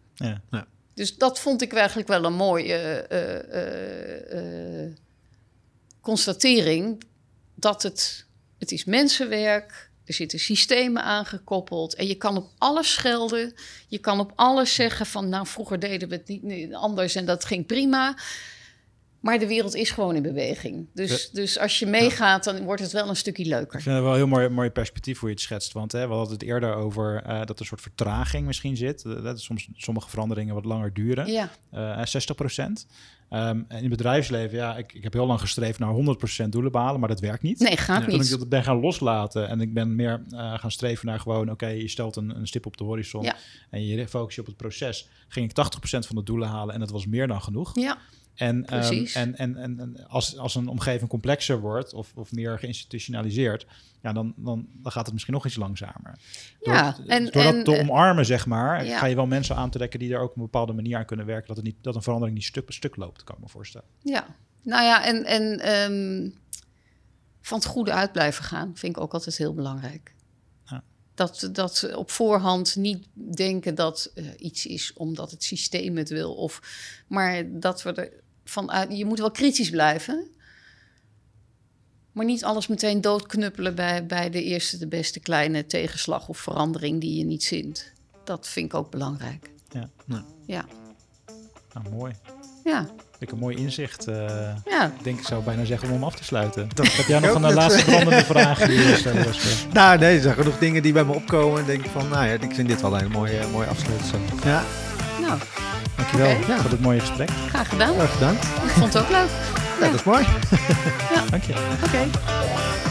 Dus dat vond ik eigenlijk wel een mooie uh, uh, constatering. Dat het, het is mensenwerk, er zitten systemen aangekoppeld... en je kan op alles schelden. Je kan op alles zeggen van... nou, vroeger deden we het niet anders en dat ging prima... Maar de wereld is gewoon in beweging. Dus, ja. dus als je meegaat, dan wordt het wel een stukje leuker. Ik vind het wel een heel mooi, mooi perspectief hoe je het schetst. Want hè, we hadden het eerder over uh, dat er een soort vertraging misschien zit. Dat soms sommige veranderingen wat langer duren. Ja. Uh, 60 procent. Um, en in het bedrijfsleven, ja, ik, ik heb heel lang gestreefd naar 100% doelen behalen, maar dat werkt niet. Nee, gaat Toen niet. ik dat ben gaan loslaten en ik ben meer uh, gaan streven naar gewoon, oké, okay, je stelt een, een, stip op de horizon ja. en je focus je op het proces, ging ik 80% van de doelen halen en dat was meer dan genoeg. Ja. En, um, en, en, en als, als een omgeving complexer wordt of, of meer geïnstitutionaliseerd, ja, dan, dan, dan gaat het misschien nog iets langzamer. Ja, door, en, door dat en, te omarmen, zeg maar, ja. ga je wel mensen aantrekken die er ook op een bepaalde manier aan kunnen werken, dat, het niet, dat een verandering niet stuk bij stuk loopt, kan ik me voorstellen. Ja, nou ja, en, en um, van het goede uit blijven gaan vind ik ook altijd heel belangrijk. Ja. Dat, dat op voorhand niet denken dat uh, iets is omdat het systeem het wil. Of, maar dat we er vanuit. Je moet wel kritisch blijven. Maar niet alles meteen doodknuppelen bij, bij de eerste, de beste kleine tegenslag of verandering die je niet zint. Dat vind ik ook belangrijk. Ja. Ja. ja. Nou, mooi. Ja. Ik een mooi inzicht. Uh, ja. Ik denk, ik zou bijna zeggen om hem af te sluiten. Dat, heb jij nog een laatste brandende vraag? Die nou, nee, er zijn genoeg dingen die bij me opkomen. En denk ik van, nou ja, ik vind dit wel een mooie, mooie afsluiting. Ja. Nou. Dankjewel okay. ja. voor dit mooie gesprek. Graag gedaan. Graag gedaan. Ik vond het ook leuk. Ja, ja. dat is mooi. ja. Dank je. Oké. Okay.